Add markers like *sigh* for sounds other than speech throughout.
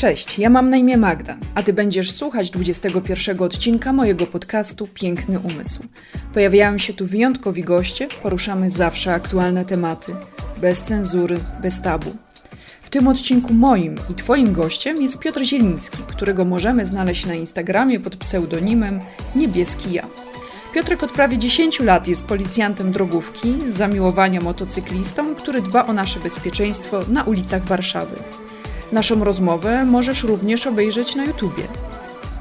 Cześć, ja mam na imię Magda, a ty będziesz słuchać 21 odcinka mojego podcastu Piękny Umysł. Pojawiają się tu wyjątkowi goście, poruszamy zawsze aktualne tematy, bez cenzury, bez tabu. W tym odcinku moim i twoim gościem jest Piotr Zieliński, którego możemy znaleźć na Instagramie pod pseudonimem Niebieski Ja. Piotrek od prawie 10 lat jest policjantem drogówki z zamiłowania motocyklistą, który dba o nasze bezpieczeństwo na ulicach Warszawy. Naszą rozmowę możesz również obejrzeć na YouTubie.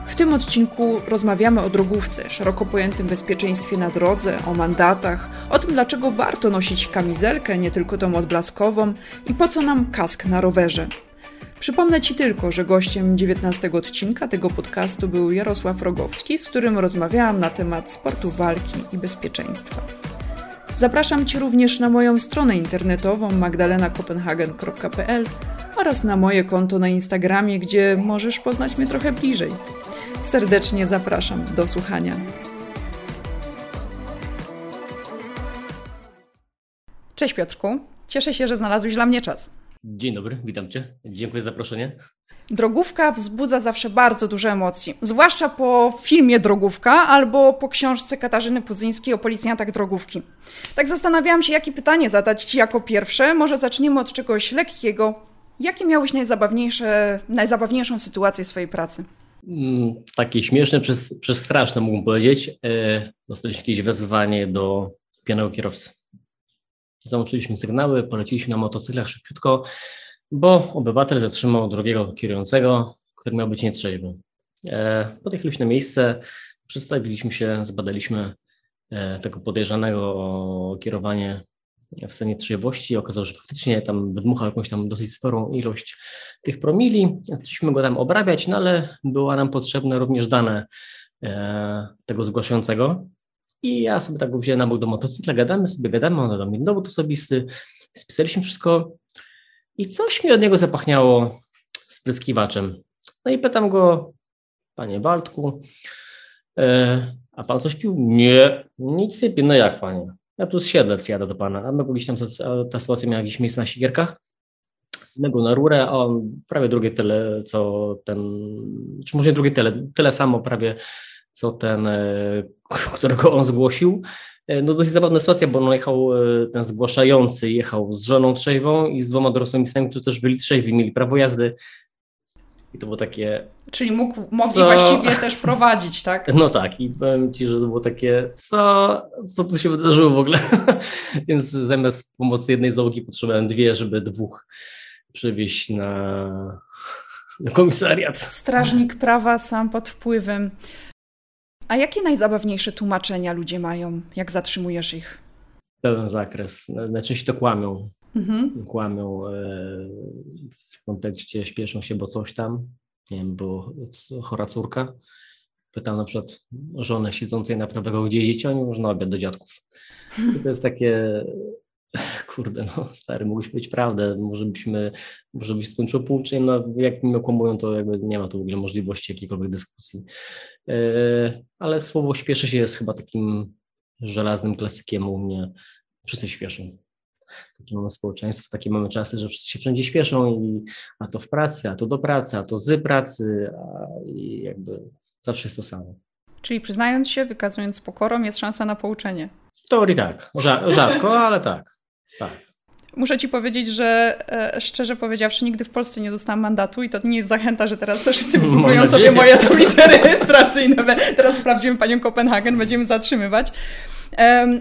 W tym odcinku rozmawiamy o drogówce, szeroko pojętym bezpieczeństwie na drodze, o mandatach, o tym dlaczego warto nosić kamizelkę, nie tylko tą odblaskową i po co nam kask na rowerze. Przypomnę Ci tylko, że gościem 19 odcinka tego podcastu był Jarosław Rogowski, z którym rozmawiałam na temat sportu walki i bezpieczeństwa. Zapraszam Cię również na moją stronę internetową magdalenakopenhagen.pl oraz na moje konto na Instagramie, gdzie możesz poznać mnie trochę bliżej. Serdecznie zapraszam do słuchania. Cześć Piotrku, cieszę się, że znalazłeś dla mnie czas. Dzień dobry, witam Cię. Dziękuję za zaproszenie. Drogówka wzbudza zawsze bardzo duże emocje, zwłaszcza po filmie Drogówka albo po książce Katarzyny Puzyńskiej o policjantach drogówki. Tak zastanawiałam się, jakie pytanie zadać Ci jako pierwsze. Może zaczniemy od czegoś lekkiego. Jakie miałeś najzabawniejsze, najzabawniejszą sytuację w swojej pracy? Mm, takie śmieszne przez, przez straszne, mógłbym powiedzieć. E, dostaliśmy jakieś wezwanie do pijanego kierowcy. Załączyliśmy sygnały, poleciliśmy na motocyklach szybciutko, bo obywatel zatrzymał drugiego kierującego, który miał być nietrzeźwy. E, podjechaliśmy na miejsce, przedstawiliśmy się, zbadaliśmy e, tego podejrzanego o kierowanie w stanie trzeźwości. Okazało się, że faktycznie tam wydmuchał jakąś tam dosyć sporą ilość tych promili. Chcieliśmy go tam obrabiać, no ale było nam potrzebne również dane e, tego zgłaszającego. I ja sobie tak wziąłem na bok do motocykla, gadamy sobie, gadamy, on dał mi dowód osobisty, spisaliśmy wszystko i coś mi od niego zapachniało spryskiwaczem. No i pytam go, panie Waldku, e, a pan coś pił? Nie, nic pił. No jak panie? Ja tu z Siedlec jadę do pana. A my gdzieś tam ta sytuacja miała jakieś miejsce na Sigierkach. My go na rurę, a on prawie drugie tyle, co ten, czy może nie drugie tyle, tyle samo prawie, co ten, e, *laughs* którego on zgłosił. E, no dosyć zabawna sytuacja, bo on jechał, e, ten zgłaszający jechał z żoną trzeźwą i z dwoma dorosłymi synami, którzy też byli trzeźwi, mieli prawo jazdy. I to było takie. Czyli mógł, mogli co? właściwie też prowadzić, tak? *laughs* No tak, i powiem ci, że to było takie, co, co tu się wydarzyło w ogóle? *laughs* Więc zamiast pomocy jednej załogi potrzebowałem dwie, żeby dwóch przewieźć na, na komisariat. Strażnik prawa sam pod wpływem. A jakie najzabawniejsze tłumaczenia ludzie mają, jak zatrzymujesz ich? Pełen zakres. Najczęściej to kłamią. Mhm. Kłamią e, w kontekście śpieszą się, bo coś tam. Nie wiem, bo chora córka. Pytam na przykład żonę siedzącej na prawego, gdzie jedziecie, oni można obiad do dziadków. I to jest takie, *laughs* kurde, no stary, mógłbyś powiedzieć prawdę, może byśmy, może byś skończył pouczeniem, no jak mnie okłamują, to jakby nie ma tu w ogóle możliwości jakiejkolwiek dyskusji. E, ale słowo śpieszy się jest chyba takim żelaznym klasykiem u mnie. Wszyscy śpieszą. Takie mamy społeczeństwo, takie mamy czasy, że wszyscy się wszędzie śpieszą i a to w pracy, a to do pracy, a to z pracy, a i jakby zawsze jest to samo. Czyli przyznając się, wykazując pokorą, jest szansa na pouczenie. W teorii tak. Rzadko, ale tak. Tak. Muszę ci powiedzieć, że e, szczerze powiedziawszy, nigdy w Polsce nie dostałam mandatu i to nie jest zachęta, że teraz wszyscy *laughs* wypróbują sobie moje tablice *laughs* rejestracyjne. Teraz sprawdzimy panią Kopenhagen, będziemy zatrzymywać.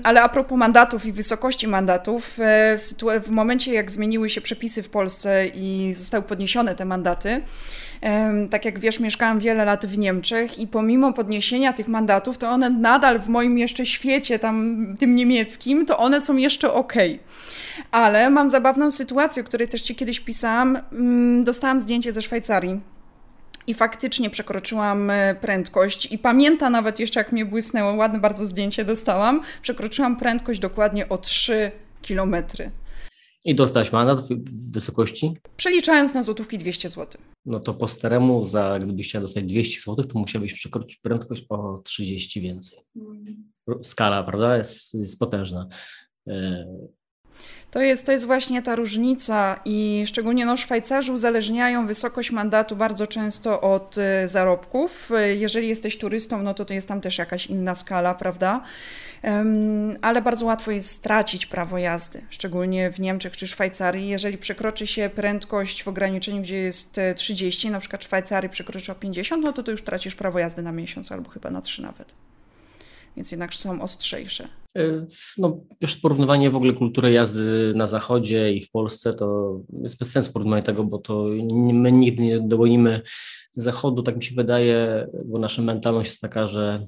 Ale a propos mandatów i wysokości mandatów, e, w, momencie jak zmieniły się przepisy w Polsce i zostały podniesione te mandaty, tak jak wiesz, mieszkałam wiele lat w Niemczech i pomimo podniesienia tych mandatów, to one nadal w moim jeszcze świecie tam tym niemieckim, to one są jeszcze ok. Ale mam zabawną sytuację, o której też Ci kiedyś pisałam. Mm, dostałam zdjęcie ze Szwajcarii i faktycznie przekroczyłam e, prędkość i pamięta nawet jeszcze jak mnie błysnęło, ładne bardzo zdjęcie dostałam, przekroczyłam prędkość dokładnie o 3 kilometry. I dostać mandat w wysokości? Przeliczając na złotówki 200 zł. No to po staremu, za, gdybyś chciał dostać 200 zł, to musiałbyś przekroczyć prędkość o 30 więcej. Skala, prawda, jest, jest potężna. E, To jest, to jest właśnie ta różnica i szczególnie no, Szwajcarzy uzależniają wysokość mandatu bardzo często od y, zarobków. Jeżeli jesteś turystą, no to to jest tam też jakaś inna skala, prawda? Ale bardzo łatwo jest stracić prawo jazdy, szczególnie w Niemczech czy Szwajcarii. Jeżeli przekroczy się prędkość w ograniczeniu, gdzie jest 30, na przykład Szwajcarii przekroczy o 50, no to to już tracisz prawo jazdy na miesiąc albo chyba na 3 nawet więc jednak są ostrzejsze. E, no, już porównywanie w ogóle kultury jazdy na zachodzie i w Polsce to jest bez sensu porównywanie tego, bo to my nigdy nie dogonimy zachodu, tak mi się wydaje, bo nasza mentalność jest taka, że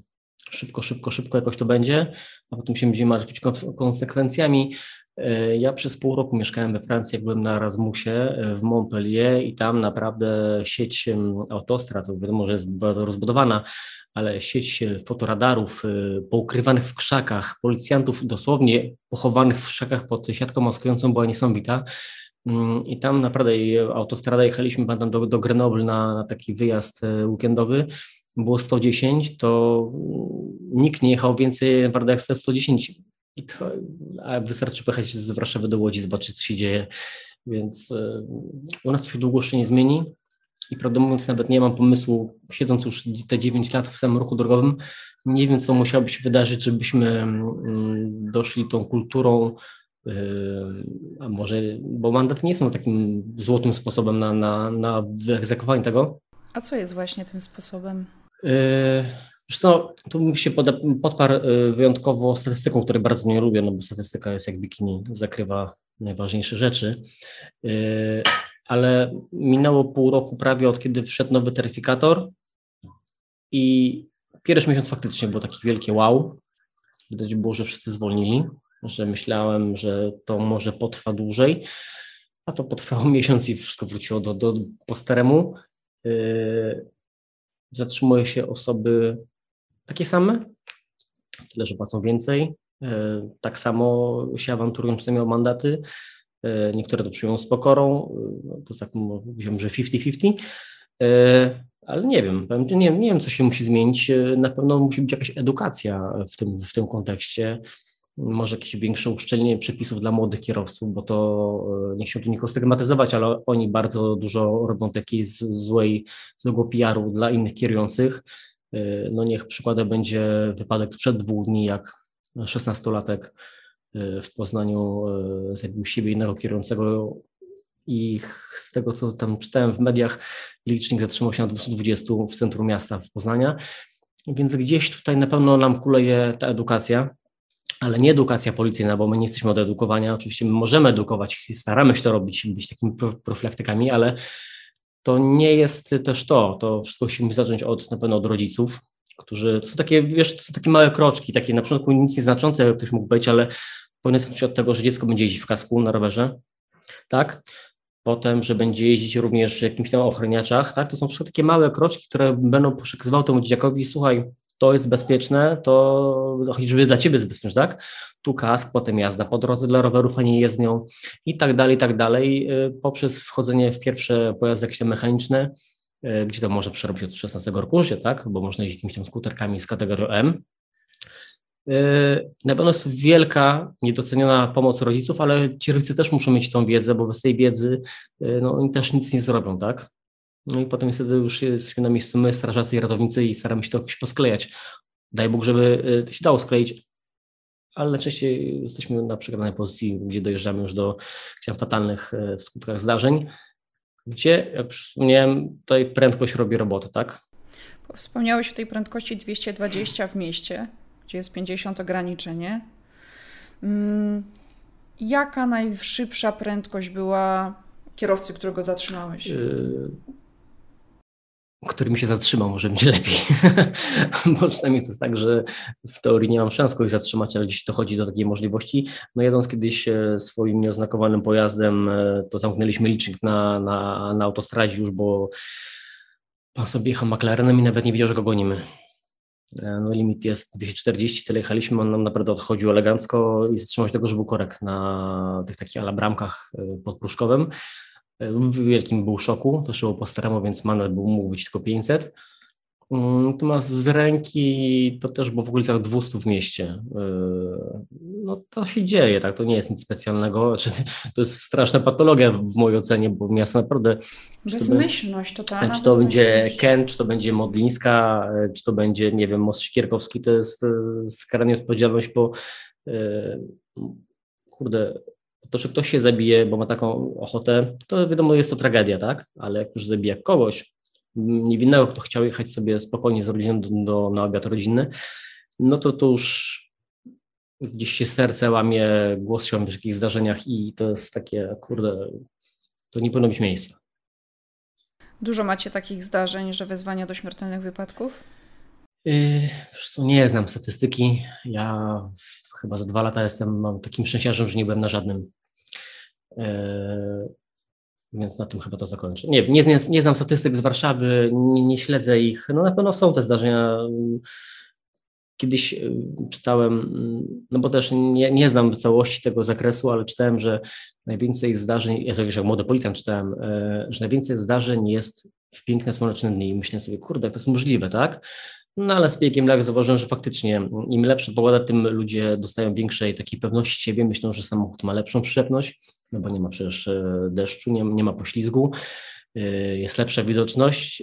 szybko, szybko, szybko jakoś to będzie, a potem się będziemy martwić konsekwencjami. E, ja przez pół roku mieszkałem we Francji, byłem na Erasmusie e, w Montpellier i tam naprawdę sieć autostrad, to wiadomo, że jest bardzo rozbudowana, ale sieć fotoradarów e, poukrywanych w krzakach, policjantów dosłownie pochowanych w krzakach pod siatką maskującą była niesamowita. Mm, I tam naprawdę autostrada jechaliśmy pamiętam, do, do Grenoble na, na taki wyjazd weekendowy. Było 110, to nikt nie jechał więcej naprawdę jak 110 i to, a wystarczy pojechać z Warszawy do Łodzi, zobaczyć, co się dzieje. Więc y, u nas to się długo jeszcze nie zmieni. I prawdę mówiąc, nawet nie mam pomysłu, siedząc już te 9 lat w samym ruchu drogowym, nie wiem, co musiałoby się wydarzyć, żebyśmy mm, doszli tą kulturą, y, a może, bo mandaty nie są takim złotym sposobem na, na, na wyegzekwowanie tego. A co jest właśnie tym sposobem? Y, Wiesz co, tu bym się podparł y, wyjątkowo statystyką, której bardzo nie lubię, no bo statystyka jest jak bikini, zakrywa najważniejsze rzeczy. Ale minęło pół roku prawie od kiedy wszedł nowy taryfikator i pierwszy miesiąc faktycznie był taki wielkie wow. Widać było, że wszyscy zwolnili, że myślałem, że to może potrwa dłużej, a to potrwało *laughs* miesiąc i wszystko wróciło do, do po staremu. Yy, zatrzymuje się osoby takie same, tyle, że płacą więcej. E, tak samo się awanturują czasami o mandaty. E, niektóre to przyjmują z pokorą, e, no, to tak mówiłem, że 50-50, ale nie wiem, nie, nie wiem, co się musi zmienić. Na pewno musi być jakaś edukacja w tym, w tym kontekście. Może jakieś większe uszczelnienie przepisów dla młodych kierowców, bo to nie chcę tu nikogo stygmatyzować, ale oni bardzo dużo robią takiej złej, złego PR-u dla innych kierujących no niech przykładem będzie wypadek sprzed dwóch dni, jak 16-latek y, w Poznaniu y, zabił siebie innego kierującego i z tego, co tam czytałem w mediach, licznik zatrzymał się na 220 w centrum miasta w Poznania. Więc gdzieś tutaj na pewno nam kuleje ta edukacja, ale nie edukacja policyjna, bo my nie jesteśmy od edukowania. Oczywiście my możemy edukować, staramy się to robić, być takimi profilaktykami, ale to nie jest też to. To wszystko musi zacząć od na pewno od rodziców, którzy to są takie, wiesz, to są takie małe kroczki, takie na początku nic nieznaczące, jak ktoś mógł być, ale powinno zacząć od tego, że dziecko będzie jeździć w kasku na rowerze, tak? Potem, że będzie jeździć również w jakimś tam ochroniaczach, tak? To są wszystko takie małe kroczki, które będą przekazywały temu dzieciakowi, słuchaj, to jest bezpieczne, to żeby dla ciebie jest bezpieczne, tak? Tu kask, potem jazda po drodze dla rowerów, a nie jezdnią i tak dalej, i tak dalej, y, poprzez wchodzenie w pierwsze pojazdy jakieś mechaniczne, gdzie to może przerobić od 16 roku życia, tak? Bo można jeździć jakimiś tam skuterkami z kategorią M. Y, na pewno jest wielka, niedoceniona pomoc rodziców, ale ci rodzice też muszą mieć tą wiedzę, bo bez tej wiedzy no, oni też nic nie zrobią, tak? No i potem niestety już jesteśmy na miejscu my, strażacy i ratownicy i staramy się to jakoś posklejać. Daj Bóg, żeby to się dało skleić, ale najczęściej jesteśmy na przegranej pozycji, gdzie dojeżdżamy już do fatalnych w skutkach zdarzeń, gdzie, jak już wspomniałem, tutaj prędkość robi robotę, tak? Wspomniałeś o tej prędkości 220 w mieście, gdzie jest 50 ograniczenie. Mm, jaka najszybsza prędkość była kierowcy, którego zatrzymałeś? Który mi się zatrzymał, może będzie lepiej. *laughs* Bo czasami to jest tak, że w teorii nie mam szans kogoś zatrzymać, ale jeśli dochodzi do takiej możliwości. No jadąc kiedyś e, swoim nieoznakowanym pojazdem, e, to zamknęliśmy licznik na, na, na autostradzie już, bo pan sobie jechał McLarenem i nawet nie wiedział, że go gonimy. E, no limit jest 240, tyle jechaliśmy, on nam naprawdę odchodził elegancko i zatrzymał się tego, że był korek na tych takich ala bramkach pod Pruszkowem. W wielkim był szoku, to szło po staremu, więc mandat był, mógł być tylko 500. Natomiast z ręki to też było w okolicach 200 w mieście. No to się dzieje, tak, to nie jest nic specjalnego. *laughs* To jest straszna patologia w mojej ocenie, bo miasto naprawdę... Bezmyślność totalna. Czy to będzie Ken, czy to będzie Modlińska, czy to będzie, nie wiem, Most Sikierkowski, to jest skrajna odpowiedzialność, bo kurde, to, że ktoś się zabije, bo ma taką ochotę, to wiadomo, jest to tragedia, tak? Ale jak już zabija kogoś niewinnego, kto chciał jechać sobie spokojnie z rodziną do, do, na obiad rodzinny, no to to już gdzieś się serce łamie, głos się łamie w takich zdarzeniach i to jest takie, kurde, to nie powinno być miejsca. Dużo macie takich zdarzeń, że wezwania do śmiertelnych wypadków? Yy, nie znam statystyki. Ja chyba za dwa lata jestem mam takim szczęściarzem, że nie byłem na żadnym. Yy, więc na tym chyba to zakończę. Nie, nie, nie, nie znam statystyk z Warszawy, nie, nie, śledzę ich. No na pewno są te zdarzenia. Kiedyś yy, czytałem, no bo też nie, nie znam całości tego zakresu, ale czytałem, że najwięcej zdarzeń, ja to już jak młody policjant czytałem, yy, że najwięcej zdarzeń jest w piękne słoneczne dni i myślę sobie, kurde, jak to jest możliwe, tak? No ale z biegiem lat zauważyłem, że faktycznie im lepsza pogoda, tym ludzie dostają większej takiej pewności siebie, myślą, że samochód ma lepszą przyczepność, no bo nie ma przecież e, deszczu, nie, nie ma poślizgu, e, jest lepsza widoczność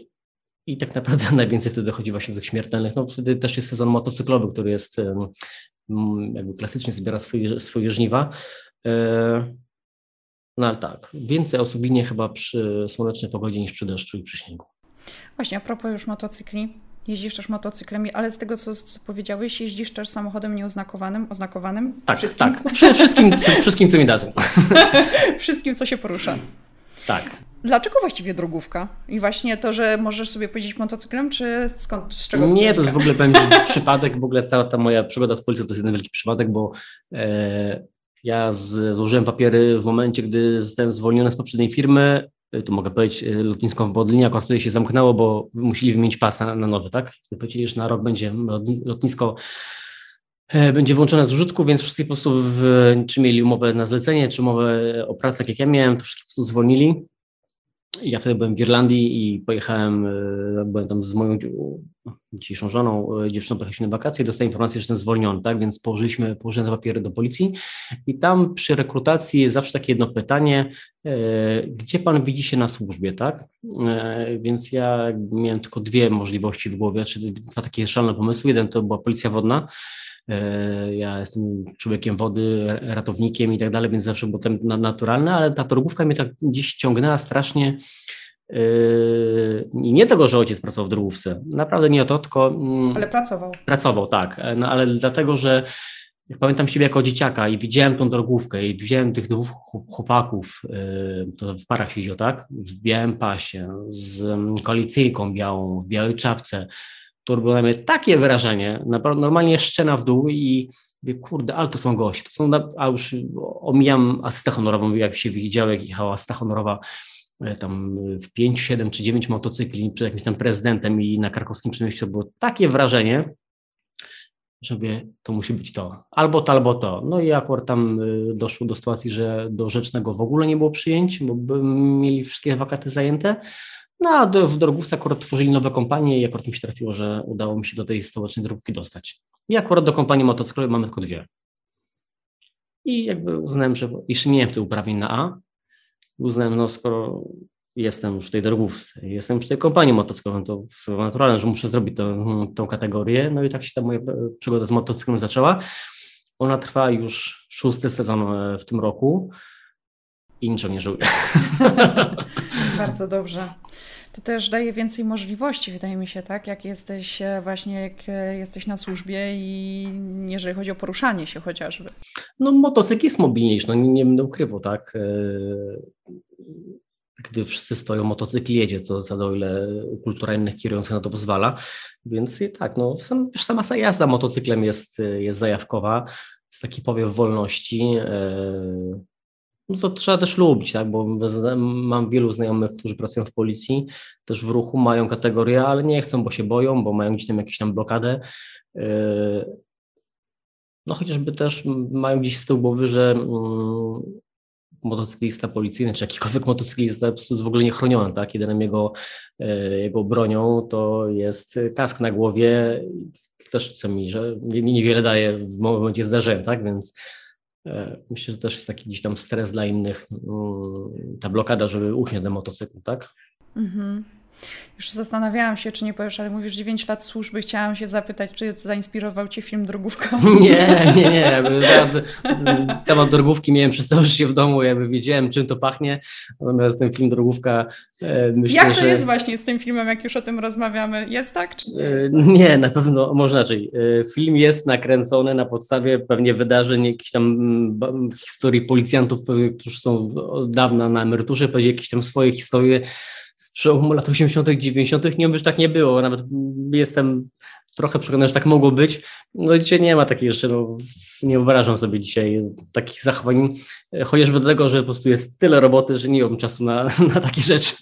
i tak naprawdę *laughs* najwięcej wtedy chodzi właśnie do tych śmiertelnych. No wtedy też jest sezon motocyklowy, który jest jakby klasycznie zbiera swoje, swoje żniwa. E, no ale tak, więcej osób ginie chyba przy słonecznej pogodzie niż przy deszczu i przy śniegu. Właśnie, a propos już motocykli, Jeździsz też motocyklem, ale z tego, co, powiedziałeś, jeździsz też samochodem nieoznakowanym, oznakowanym? Tak, wszystkim? tak. *laughs* Wszystkim, wszystkim, co mi dadzą. *laughs* wszystkim, co się porusza. Tak. Dlaczego właściwie drogówka? I właśnie to, że możesz sobie pojeździć motocyklem, czy skąd, z czego to Nie, to jest w ogóle będzie przypadek, w ogóle cała ta moja przygoda z policją to jest jeden wielki przypadek, bo e, ja z, złożyłem papiery w momencie, gdy zostałem zwolniony z poprzedniej firmy Y, tu mogę powiedzieć, y, lotnisko w Bodlinie akurat wtedy się zamknęło, bo musieli wymienić pas na, na nowy, tak? Powiedzieli, że na rok będzie lotnisko e, będzie włączone z użytku, więc wszyscy po prostu, w, czy mieli umowę na zlecenie, czy umowę o pracę, jak ja miałem, to prostu zwolnili. Ja wtedy byłem w Irlandii i pojechałem, e, byłem tam z moją dzisiejszą żoną, e, dziewczyną pojechaliśmy na wakacje. I dostałem informację, że jestem zwolniony, tak, więc położyliśmy, położyłem te papiery do policji. I tam przy rekrutacji jest zawsze takie jedno pytanie, e, gdzie pan widzi się na służbie, tak, więc ja miałem tylko dwie możliwości w głowie, czy dwa takie szalone pomysły, jeden to była policja wodna, ja jestem człowiekiem wody, ratownikiem i tak dalej, więc zawsze było to naturalne, ale ta torgówka mnie tak gdzieś ciągnęła strasznie. E, I nie tego, że ojciec pracował w drogówce, naprawdę nie o to, tylko. Mm, ale pracował. Pracował, tak, no, ale dlatego, że pamiętam siebie jako dzieciaka i widziałem tą drogówkę i widziałem tych dwóch chłopaków, e, to w parach siedział, tak, w białym pasie, z mm, koalicyjką białą, w białej czapce, to robiło na mnie takie wrażenie, normalnie szczena w dół i mówię, kurde, ale to są goście, to są, a już omijam asystę honorową, jak się widział, jak jechała asysta honorowa e, tam w 5, 7 czy 9 motocykli przed jakimś tam prezydentem i na krakowskim przemieściu było takie wrażenie, że mówię, to musi być to, albo to, albo to. No i akurat tam e, doszło do sytuacji, że do Rzecznego w ogóle nie było przyjęć, bo mieli wszystkie wakaty zajęte, no a do, w drogówce akurat tworzyli nowe kompanie i akurat mi się trafiło, że udało mi się do tej stołecznej drogówki dostać. I akurat do kompanii motocyklowej mamy tylko dwie. I jakby uznałem, że jeszcze nie miałem tych uprawnień na A, uznałem, no skoro jestem już w tej drogówce, jestem w tej kompanii motocyklowej, to naturalne, że muszę zrobić tę, tą kategorię. No i tak się ta moja przygoda z motocyklem zaczęła. Ona trwa już szósty sezon e, w tym roku i niczego nie żałuję. *laughs* Bardzo dobrze. To też daje więcej możliwości, wydaje mi się, tak? Jak jesteś e, właśnie, jak e, jesteś na służbie i jeżeli chodzi o poruszanie się chociażby. No motocykl jest mobilniejszy, no nie, nie będę ukrywał, tak? E, gdy wszyscy stoją, motocykl jedzie, to za o ile kultura innych kierujących na to pozwala. Więc tak, no sam, sama jazda motocyklem jest, jest zajawkowa, jest taki powiew wolności no to trzeba też lubić, tak? bo mam wielu znajomych, którzy pracują w policji, też w ruchu, mają kategorię, ale nie chcą, bo się boją, bo mają gdzieś tam jakąś tam blokadę. Yy, no chociażby też mają gdzieś z tyłu głowy, że mm, motocyklista policyjny, czy jakikolwiek motocyklista jest w ogóle niechroniony, tak? Jedynym jego, e, jego bronią to jest kask na głowie, też co mi, że niewiele daje w momencie zdarzenia, tak? Więc myślę, że też jest taki gdzieś tam stres dla innych, mm, ta blokada, żeby usiąść na motocyklu, tak? Mhm. Już zastanawiałam się, czy nie powiesz, ale mówisz 9 lat służby. Chciałam się zapytać, czy zainspirował Cię film Drogówka? *laughs* Nie, nie, nie. Temat drogówki miałem przez całe życie w domu, jakby wiedziałem, czym to pachnie. Natomiast ten film Drogówka e, myślę, Jak to że... jest właśnie z tym filmem, jak już o tym rozmawiamy? Jest tak, czy nie? Jest? E, nie, na pewno, może inaczej. E, film jest nakręcony na podstawie pewnie wydarzeń, jakichś tam mm, historii policjantów, którzy są od dawna na emeryturze, powiedzieli jakieś tam swoje historie z przełomu lat 80., 90., nie wiem, że tak nie było. Nawet jestem trochę przekonany, że tak mogło być. No dzisiaj nie ma takiej jeszcze, no, nie wyobrażam sobie dzisiaj takich zachowań, chociażby dlatego, że po prostu jest tyle roboty, że nie mam czasu na, *laughs* na takie rzeczy.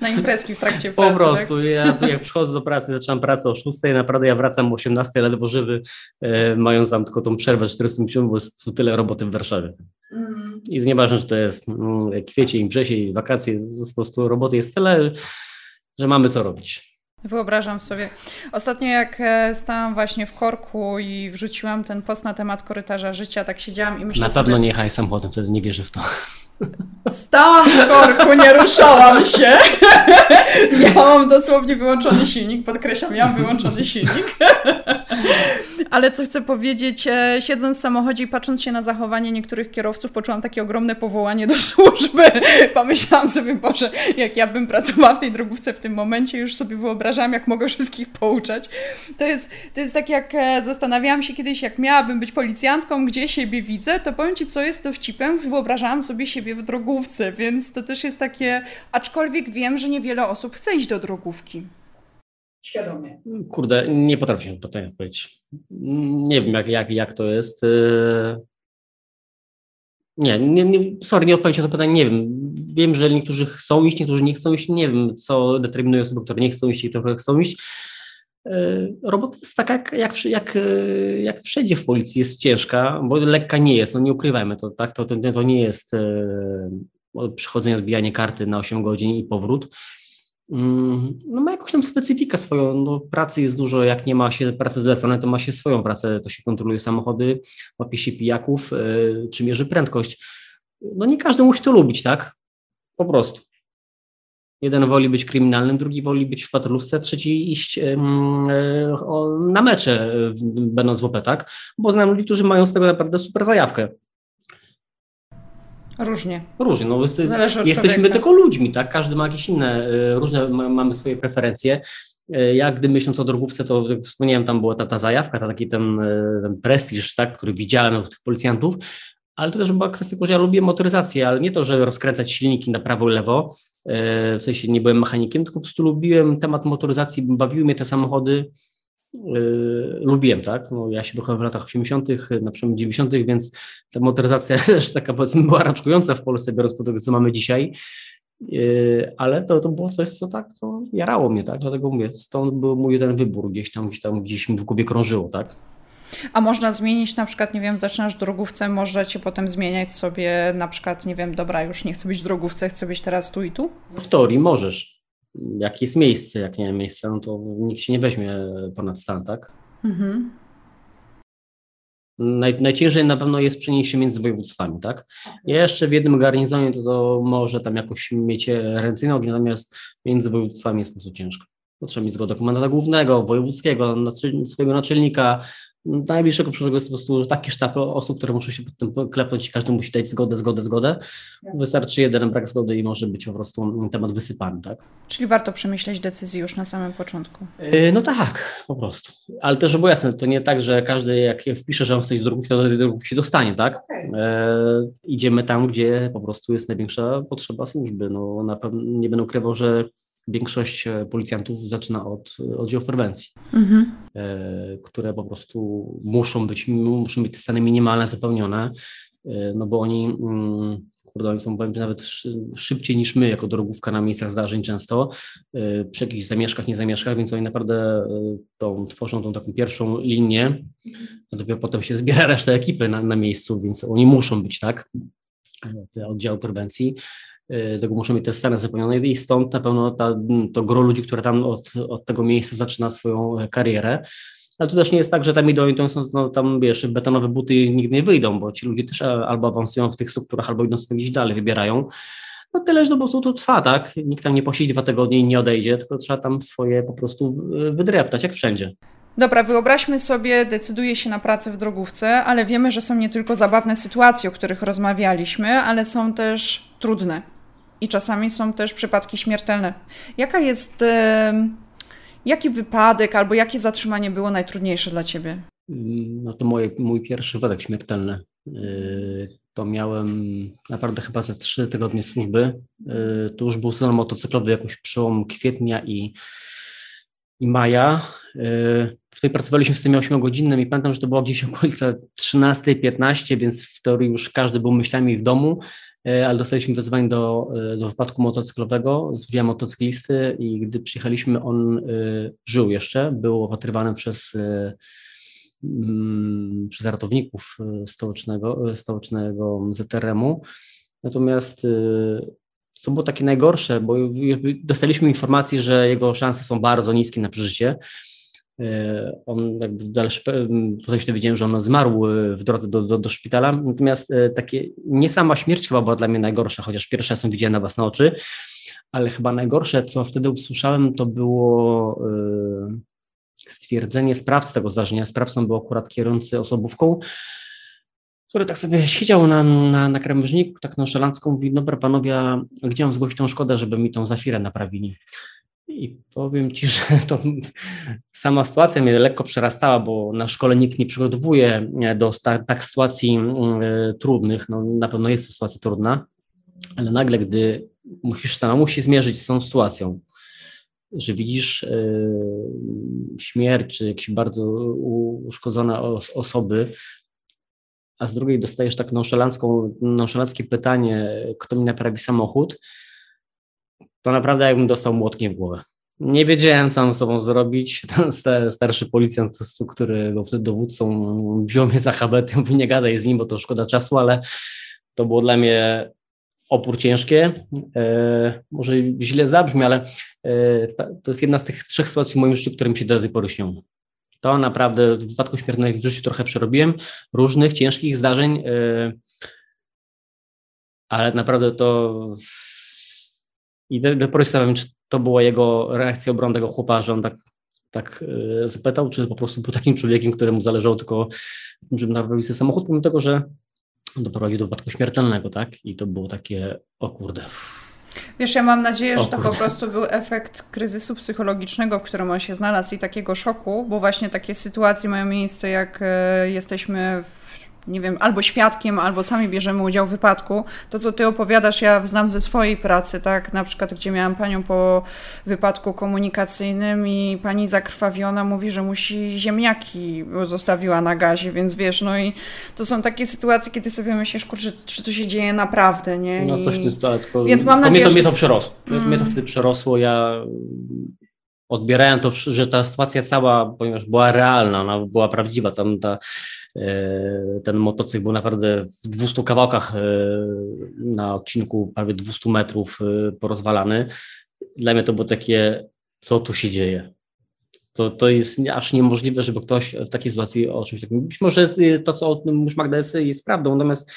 Na imprezki w trakcie pracy. Po prostu, tak? ja jak przychodzę do pracy, zaczynam pracę o 6, naprawdę ja wracam o 18, ledwo żywy, e, mając tam tylko tą przerwę 400 minut, bo jest tyle roboty w Warszawie. Mm. I nieważne, czy to jest mm, kwiecień, wrzesień, wakacje, po prostu roboty jest tyle, że mamy co robić. Wyobrażam sobie. Ostatnio jak e, stałam właśnie w korku i wrzuciłam ten post na temat korytarza życia, tak siedziałam i myślałam. Na pewno sobie... nie jechaj samochodem, wtedy nie wierzę w to. Stałam w korku, nie ruszałam się. Miałam dosłownie wyłączony silnik, podkreślam, miałam wyłączony silnik. Ale co chcę powiedzieć, e, siedząc w samochodzie i patrząc się na zachowanie niektórych kierowców, poczułam takie ogromne powołanie do *laughs* służby. Pomyślałam sobie, Boże, jak ja bym pracowała w tej drogówce w tym momencie, już sobie wyobrażałam, jak mogę wszystkich pouczać. To jest, to jest tak, jak e, zastanawiałam się kiedyś, jak miałabym być policjantką, gdzie siebie widzę, to powiem Ci, co jest dowcipem, wyobrażałam sobie siebie w drogówce, więc to też jest takie, aczkolwiek wiem, że niewiele osób chce iść do drogówki. Świadomie. Kurde, nie potrafię się pytania odpowiedzieć. Nie wiem, jak, jak, jak to jest. Y, nie, nie, nie, sorry, nie odpowiem na to pytanie, nie wiem. Wiem, że niektórzy chcą iść, niektórzy nie chcą iść, nie wiem, co determinuje osoby, które nie chcą iść i które chcą iść. Y, robota jest taka, jak, jak, jak, y, jak wszędzie w policji, jest ciężka, bo lekka nie jest, no nie ukrywajmy to, tak, to, to, to nie jest przychodzenie, odbijanie karty na 8 godzin i powrót. Mm, no ma jakąś tam specyfikę swoją, no pracy jest dużo, jak nie ma się pracy zleconej, to ma się swoją pracę, to się kontroluje samochody, łapie się pijaków, yy, czy mierzy prędkość. No nie każdy musi to lubić, tak? Po prostu. Jeden woli być kryminalnym, drugi woli być w patrolówce, trzeci iść yy, na mecze, będąc w OP, tak? Bo znam ludzi, którzy mają z tego naprawdę super zajawkę. Różnie. Różnie. No, jest, jesteśmy człowieka. tylko ludźmi, tak? Każdy ma jakieś inne, y, różne mamy swoje preferencje. Y, ja, gdy myśląc o drogówce, to jak wspomniałem, tam była ta, ta zajawka, ta, taki ten, y, ten prestiż, tak, który widziałem od tych policjantów, ale to też była kwestia że ja lubię motoryzację, ale nie to, że rozkręcać silniki na prawo i lewo, w sensie nie byłem mechanikiem, tylko po prostu lubiłem temat motoryzacji, bawiły mnie te samochody, lubiłem, tak? No, ja się wychowałem w latach 80., na przełomie 90., więc ta motoryzacja *laughs* też taka powiedzmy była raczkująca w Polsce, biorąc pod uwagę, co mamy dzisiaj. Yy, ale to, to było coś, co tak to jarało mnie, tak? Dlatego mówię, stąd był mój ten wybór, gdzieś tam, gdzieś tam gdzieś mi w głowie krążyło, tak? A można zmienić na przykład, nie wiem, zaczynasz drogówce, możecie potem zmieniać sobie na przykład, nie wiem, dobra, już nie chcę być drogówce, chcę być teraz tu i tu? W teorii możesz jak jest miejsce, jak nie ma miejsca, no to nikt się nie weźmie ponad stan, tak? Mhm. Naj, najciężej na pewno jest przenieść się między województwami, tak? Ja jeszcze w jednym garnizonie to, to może tam jakoś mieć ręce nogi, natomiast między województwami jest po prostu ciężko. Potrzeba mieć zgodę komendanta głównego, wojewódzkiego, swojego naczelnika, najbliższego przyszłego jest po prostu taki sztab osób, które muszą się pod tym klepnąć i każdy musi dać zgodę, zgodę, zgodę. Jasne. Wystarczy jeden brak zgody i może być po prostu temat wysypany, tak? Czyli warto przemyśleć decyzję już na samym początku. Yy, no tak, po prostu. Ale też, żeby jasne, to nie tak, że każdy jak wpisze, że on chce iść do drugów, to do tej drugów się dostanie, tak? Okay. Yy, idziemy tam, gdzie po prostu jest największa potrzeba służby. No na pewno nie będę ukrywał, że większość e, policjantów zaczyna od oddziałów prewencji, mhm. E, które po prostu muszą być, muszą być te stany minimalne zapełnione, e, no bo oni, mm, kurde, oni są powiem, nawet szybciej niż my jako drogówka na miejscach zdarzeń często, przy jakichś zamieszkach, nie zamieszkach, więc oni naprawdę tą, tworzą tą taką pierwszą linię, a dopiero potem się zbiera *laughs* reszta ekipy na, na miejscu, więc oni muszą być, tak? oddziału prewencji. Tego muszą mieć te stany zapełnione i stąd na pewno ta, to gro ludzi, które tam od, od tego miejsca zaczyna swoją karierę. Ale to też nie jest tak, że tam idą i to są, no, tam wiesz, betonowe buty nigdy nie wyjdą, bo ci ludzie też albo awansują w tych strukturach, albo idą sobie gdzieś dalej, wybierają. No tyle, że po prostu to trwa, tak? Nikt tam nie posiedzi dwa tygodnie i nie odejdzie, tylko trzeba tam swoje po prostu wydreptać, jak wszędzie. Dobra, wyobraźmy sobie, decyduje się na pracę w drogówce, ale wiemy, że są nie tylko zabawne sytuacje, o których rozmawialiśmy, ale są też trudne. I czasami są też przypadki śmiertelne. Jaka jest. Jaki wypadek albo jakie zatrzymanie było najtrudniejsze dla ciebie? No to moje, mój pierwszy wypadek śmiertelny. Yy, to miałem naprawdę chyba ze trzy tygodnie służby. Yy, to już był sezon motocyklowy, jakoś przełom kwietnia i, i maja. Yy, tutaj pracowaliśmy z tym 8-godzinnym i pamiętam, że to było gdzieś okolice 13-15, więc w teorii już każdy był myślami w domu, ale dostaliśmy wezwanie do, do wypadku motocyklowego z udziałem motocyklisty i gdy przyjechaliśmy, on żył jeszcze, był opatrywany przez Mm, przez ratowników e, stołecznego, e, stołecznego ZRM-u. Natomiast e, co było takie najgorsze, bo dostaliśmy informację, że jego szanse są bardzo niskie na przeżycie. On jakby dalszy, tutaj się dowiedziałem, że on zmarł w drodze do, do, do, szpitala. Natomiast takie, nie sama śmierć chyba była dla mnie najgorsza, chociaż pierwszy raz widziałem na własne oczy, ale chyba najgorsze, co wtedy usłyszałem, to było stwierdzenie sprawcy tego zdarzenia. Sprawcą był akurat kierujący osobówką, który tak sobie siedział na, na, na krawężniku, tak nonszalancką, mówi, dobra panowie, gdzie mam zgłosić tą szkodę, żeby mi tą zafirę naprawili? I powiem Ci, *laughs* że to sama sytuacja mnie lekko przerastała, bo na szkole nikt nie przygotowuje do tak, sytuacji y, trudnych. No, na pewno jest to sytuacja trudna, ale nagle, gdy musisz samemu się zmierzyć z tą sytuacją, że widzisz e, śmierć czy jakieś bardzo uszkodzone osoby, a z drugiej dostajesz tak nonszalancką, nonszalanckie pytanie, kto mi naprawi samochód, to naprawdę jakbym dostał młotkiem w głowę. Nie wiedziałem, co mam z sobą zrobić. *laughs* Ten starszy policjant, który był wtedy dowódcą, wziął mnie za habety, mówi nie gadaj z nim, bo to szkoda czasu, ale to było dla mnie opór ciężkie. E, może źle zabrzmi, ale e, to jest jedna z tych trzech sytuacji w moim życiu, które mi się do tej pory śnią. To naprawdę w wypadku śmiertelnych w życiu trochę przerobiłem, różnych ciężkich zdarzeń, e, ale naprawdę to i pory stawiam, czy to była jego reakcja obrony tego chłopa, że on tak, tak zapytał, czy po prostu był takim człowiekiem, któremu zależało tylko, żeby naprawić sobie samochód, pomimo tego, że doprowadził do wypadku śmiertelnego, tak? I to było takie, o kurde. Wiesz, ja mam nadzieję, że to po prostu był efekt kryzysu psychologicznego, w którym on się znalazł i takiego szoku, bo właśnie takie sytuacje mają miejsce, jak e, jesteśmy w nie wiem, albo świadkiem, albo sami bierzemy udział w wypadku. To, co ty opowiadasz, ja znam ze swojej pracy, tak? Na przykład, gdzie miałam panią po wypadku komunikacyjnym i pani zakrwawiona mówi, że musi ziemniaki zostawiła na gazie, więc wiesz, no i to są takie sytuacje, kiedy sobie myślisz, kurczę, czy to się dzieje naprawdę, nie? No coś w tym tylko... Więc mam nadzieję, mnie to, mnie to przerosło. Mm. Mnie to wtedy przerosło, ja odbierałem to, że ta sytuacja cała, ponieważ była realna, ona była prawdziwa, tam ta, e, ten motocykl był naprawdę w 200 kawałkach e, na odcinku prawie 200 metrów e, porozwalany. Dla mnie to było takie, co tu się dzieje? To, to jest aż niemożliwe, żeby ktoś w takiej sytuacji o czymś takim. Być może to, co już Magda jest, jest prawdą, natomiast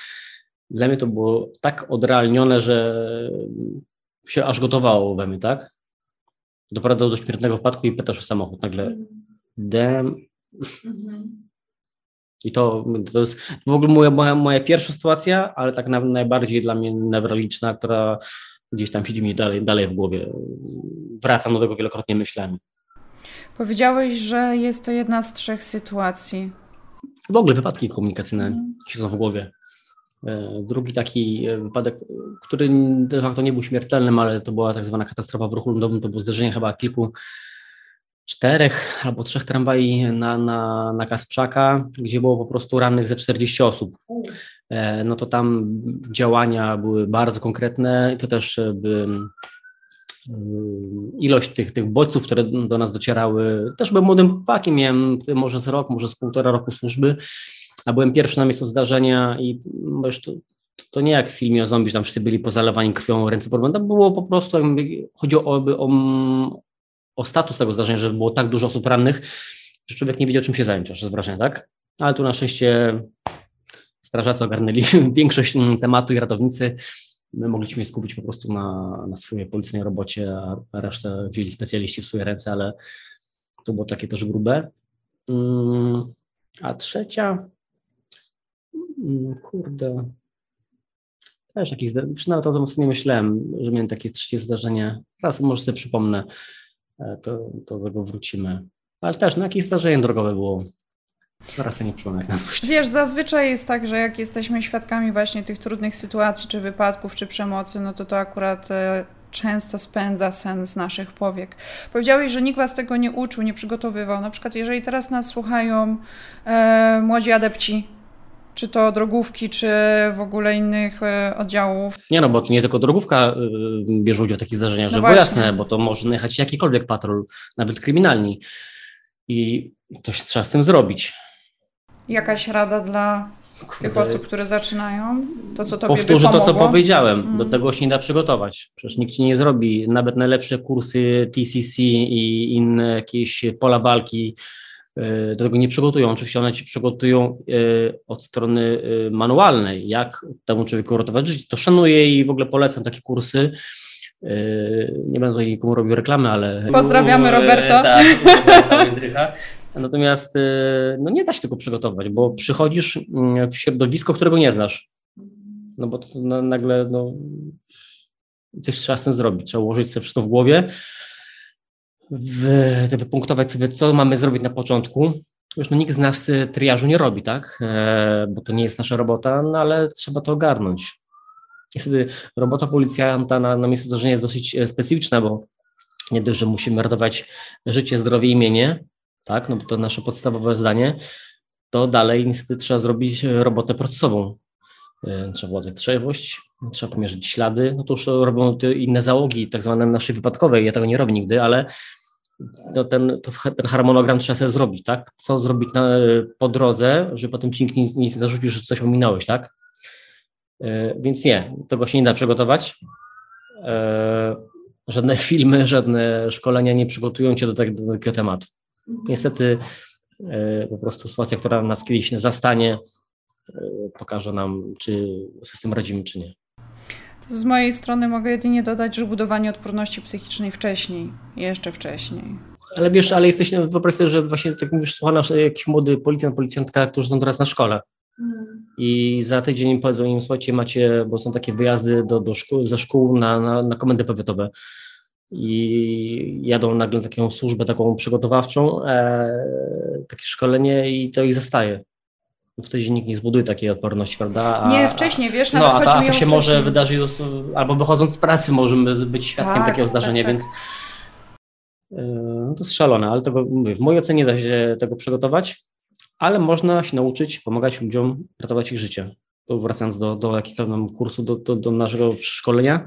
dla mnie to było tak odrealnione, że się aż gotowało we mnie, tak? Doprowadzał do śmiertelnego wypadku i pytasz o samochód. Nagle dem. I to, to jest w ogóle moja, moja, moja pierwsza sytuacja, ale tak na, najbardziej dla mnie newralgiczna, która gdzieś tam siedzi mi dalej, dalej w głowie. Wracam do tego wielokrotnie myślami. Powiedziałeś, że jest to jedna z trzech sytuacji. W ogóle wypadki komunikacyjne mm. siedzą w głowie. E, drugi taki e, wypadek, który de facto nie był śmiertelnym, ale to była tak zwana katastrofa w ruchu lądowym, to było zderzenie chyba kilku, czterech albo trzech tramwaj na, na, na Kasprzaka, gdzie było po prostu rannych ze 40 osób. E, no to tam działania były bardzo konkretne i to też by ilość tych, tych bodźców, które do nas docierały, też byłem młodym chłopakiem, miałem może z rok, może z półtora roku służby, a byłem pierwszy na miejscu zdarzenia i już to to nie jak w filmie o zombie, że tam wszyscy byli pozalewani krwią, ręce podbane, było po prostu, chodziło o, o, o status tego zdarzenia, że było tak dużo osób rannych, że człowiek nie wiedział, czym się zająć, aż wrażenie, tak? Ale tu na szczęście strażacy ogarnęli *laughs* większość mm, tematu i ratownicy. My mogliśmy się skupić po prostu na, na swojej policyjnej robocie, a resztę wzięli specjaliści w swoje ręce, ale to było takie też grube. Mm, a trzecia, mm, kurde, też jakieś, nawet o tym nie myślałem, że miałem takie trzecie zdarzenie. Raz może sobie przypomnę, e, to do tego wrócimy. Ale też, no jakieś zdarzenie drogowe było. Sobie nie przypomnę jak nazwać. Wiesz, zazwyczaj jest tak, że jak jesteśmy świadkami właśnie tych trudnych sytuacji, czy wypadków, czy przemocy, no to to akurat e, często spędza sen z naszych powiek. Powiedziałeś, że nikt was tego nie uczył, nie przygotowywał. Na przykład, jeżeli teraz nas słuchają e, młodzi adepci, czy to drogówki, czy w ogóle innych e, oddziałów. Nie no, bo to nie tylko drogówka e, bierze udział w takich zdarzeniach, no żeby było jasne, bo to może jechać jakikolwiek patrol, nawet kryminalni. I coś trzeba z tym zrobić. Jakaś rada dla Kurde. tych osób, które zaczynają? To, co tobie Powtórzę to, co powiedziałem. Mm. Do tego się nie da przygotować. Przecież nikt ci nie zrobi nawet najlepsze kursy TCC i inne jakieś pola walki do tego nie przygotują. Oczywiście one ci przygotują e, od strony e, manualnej, jak temu człowieku ratować życie. To szanuję i w ogóle polecam takie kursy. Nie będę tutaj nikomu robił reklamy, ale. Pozdrawiamy Roberta. Tak, Natomiast no nie da się tego przygotować, bo przychodzisz mm, w środowisko, którego nie znasz. No bo to, nagle no, coś trzeba z tym zrobić. Trzeba ułożyć sobie wszystko w głowie wypunktować sobie, co mamy zrobić na początku. Już no, nikt z nas triażu nie robi, tak? E, bo to nie jest nasza robota, no ale trzeba to ogarnąć. Niestety robota policjanta na, na miejscu zdarzenia jest dosyć e, specyficzna, bo nie dość, że musimy ratować życie, zdrowie i mienie, tak? No bo to nasze podstawowe zdanie, to dalej niestety trzeba zrobić robotę procesową. Trzeba władać trzeźwość, trzeba pomierzyć ślady, no to już robią inne załogi, tak zwane nasze wypadkowe, ja tego nie robię nigdy, ale no ten, to, ten harmonogram trzeba sobie zrobić, tak? Co zrobić na, po drodze, żeby potem ci nikt nie, nie zarzucił, że coś ominąłeś, tak? E, więc nie, tego się nie da przygotować. E, żadne *laughs* filmy, żadne szkolenia nie przygotują cię do, tak, do takiego tematu. Niestety e, po prostu sytuacja, która nas kiedyś zastanie, pokaże nam, czy system radzimy, czy nie. Z mojej strony mogę jedynie dodać, że budowanie odporności psychicznej wcześniej, jeszcze wcześniej. Ale wiesz, ale jesteś, no, wyobraź sobie, że właśnie tak mówisz, słucha nasz jakiś młody policjant, policjantka, którzy są teraz na szkole. I za tydzień im powiedzą im, słuchajcie, macie, bo są takie wyjazdy do, do szkół, ze szkół na, na, na komendy powiatowe i jadą nagle taką służbę taką przygotowawczą, e, takie szkolenie i to ich zostaje wtedy nikt nie zbuduje takiej odporności, prawda? A, nie, wcześniej, wiesz, nawet no, a, to, a to się wcześniej. może wydarzyć, albo wychodząc z pracy możemy być świadkiem tak, takiego zdarzenia, tak, tak. więc yy, no to jest szalone, ale tego, mówię, w mojej ocenie da się tego przygotować, ale można się nauczyć pomagać ludziom ratować ich życie. To wracając do, do jakiegoś kursu, do, do, do naszego szkolenia,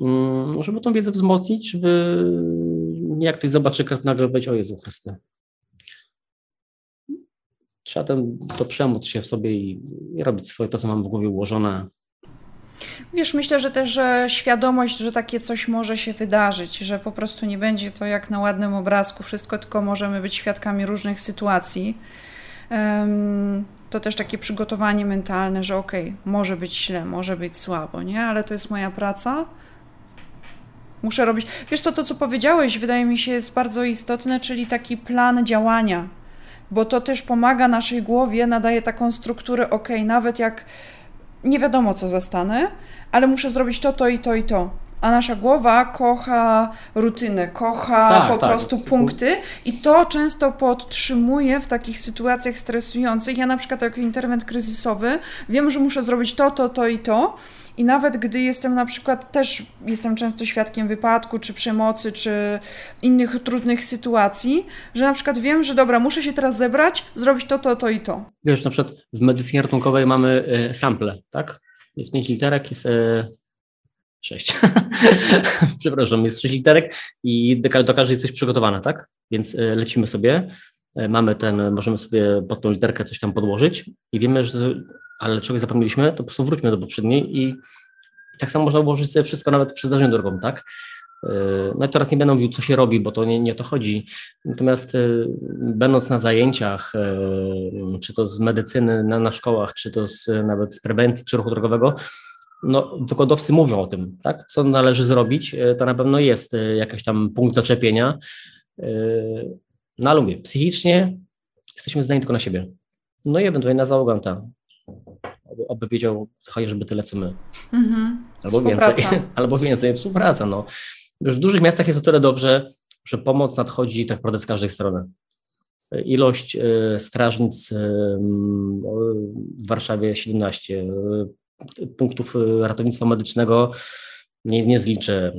yy, żeby tą wiedzę wzmocnić, żeby jak ktoś zobaczy, nagle powiedzieć, o Jezu Chryste, trzeba ten, to przemóc się w sobie i, i robić swoje, to co mam w głowie ułożone. Wiesz, myślę, że też że świadomość, że takie coś może się wydarzyć, że po prostu nie będzie to jak na ładnym obrazku, wszystko, tylko możemy być świadkami różnych sytuacji. To też takie przygotowanie mentalne, że okej, okay, może być źle, może być słabo, nie? Ale to jest moja praca. Muszę robić. Wiesz co, to co powiedziałeś, wydaje mi się, jest bardzo istotne, czyli taki plan działania bo to też pomaga naszej głowie, nadaje taką strukturę, ok, nawet jak nie wiadomo co zastanę, ale muszę zrobić to, to i to i to. A nasza głowa kocha rutynę, kocha tak, po tak. prostu punkty i to często podtrzymuje w takich sytuacjach stresujących. Ja na przykład jak interwent kryzysowy wiem, że muszę zrobić to, to, to i to i nawet gdy jestem na przykład, też jestem często świadkiem wypadku, czy przemocy, czy innych trudnych sytuacji, że na przykład wiem, że dobra, muszę się teraz zebrać, zrobić to, to, to i to. Wiesz, na przykład w medycynie ratunkowej mamy y, sample, tak? Jest pięć literek, jest y, sześć. *laughs* Przepraszam, jest sześć literek i do każdej jest coś przygotowane, tak? Więc y, lecimy sobie mamy ten, możemy sobie pod tą literkę coś tam podłożyć i wiemy, że ale czegoś zapomnieliśmy, to po prostu wróćmy do poprzedniej i tak samo można ułożyć sobie wszystko nawet przez zdarzenie drogą, tak? E, no i teraz nie będę mówił, co się robi, bo to nie, nie o to chodzi. Natomiast e, będąc na zajęciach, e, czy to z medycyny na, na szkołach, czy to z, nawet z prewencji czy ruchu drogowego, no, wykładowcy mówią o tym, tak? Co należy zrobić, to na pewno jest jakiś tam punkt zaczepienia. No ale mówię, psychicznie jesteśmy zdani tylko na siebie. No i ewentualnie na załoganta. Aby, aby wiedział chociażby tyle, co my. Mhm. Albo więcej, *laughs* albo więcej współpraca. No. Już w dużych miastach jest o tyle dobrze, że pomoc nadchodzi tak naprawdę z każdej strony. Ilość y, strażnic y, w Warszawie 17, y, punktów ratownictwa medycznego nie, nie zliczę.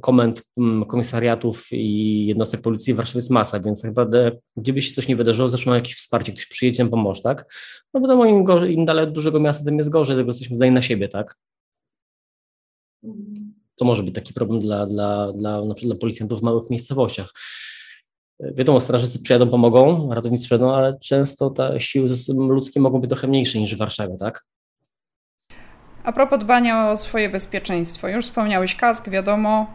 Komend, komisariatów i jednostek policji w Warszawie jest masa, więc naprawdę gdzie by się coś nie wydarzyło, zawsze jakieś wsparcie, ktoś przyjedzie, nam pomoże, tak? No wiadomo, im, gorzej, im dalej od dużego miasta, tym jest gorzej, tego jesteśmy zdani na siebie, tak? To może być taki problem dla, dla, dla, na przykład dla policjantów w małych miejscowościach. Wiadomo, strażacy przyjadą, pomogą, ratownicy przyjadą, ale często te siły ludzkie mogą być trochę mniejsze niż w Warszawie, tak? A propos dbania o swoje bezpieczeństwo, już wspomniałeś kask, wiadomo.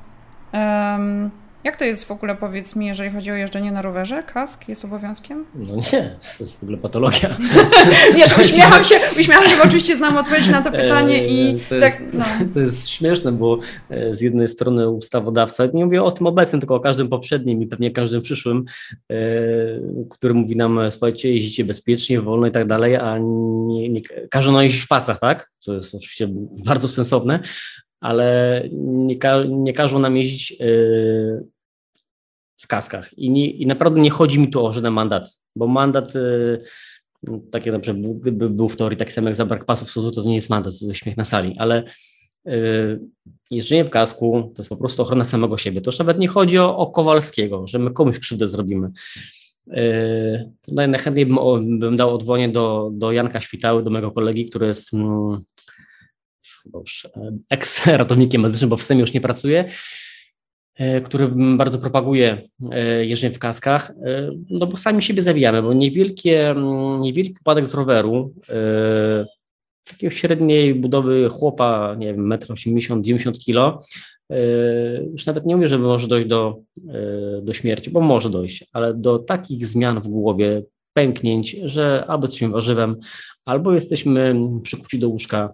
Um, jak to jest w ogóle, powiedz mi, jeżeli chodzi o jeżdżenie na rowerze? Kask jest obowiązkiem? No nie, to jest w ogóle patologia. *laughs* nie, że uśmiecham się, uśmiecham się, bo oczywiście znam odpowiedź na to pytanie i to tak, jest, no. *laughs* To jest śmieszne, bo e, z jednej strony ustawodawca, nie mówię o tym obecnym, tylko o każdym poprzednim i pewnie każdym przyszłym, e, który mówi nam, słuchajcie, jeździcie bezpiecznie, wolno i tak dalej, a nie, nie każą nam jeździć w pasach, tak? Co jest oczywiście bardzo sensowne, ale nie, ka nie każą nam jeździć yy, w kaskach. I, nie, I naprawdę nie chodzi mi tu o żaden mandat, bo mandat, yy, tak jak na przykład gdyby był w teorii taki sam jak za brak pasów w to nie jest mandat, to jest śmiech na sali, ale yy, jeżdżenie w kasku to jest po prostu ochrona samego siebie. To już nawet nie chodzi o, o Kowalskiego, że my komuś krzywdę zrobimy. Yy, najchętniej bym, bym dał odwołanie do, do Janka Świtały, do mojego kolegi, który jest mm, chyba już e, ex-ratownikiem *laughs* medycznym, bo w STEMie już nie pracuje, e, który bardzo propaguje e, jeżdżenie w kaskach, no bo sami siebie zawijamy, bo niewielkie, niewielki upadek z roweru, takiego średniej budowy chłopa, nie wiem, 1,80 m, 90 kg, już nawet nie mówię, że może dojść do, do śmierci, bo może dojść, ale do takich zmian w głowie, pęknięć, że albo jesteśmy warzywem, albo jesteśmy przykuci do łóżka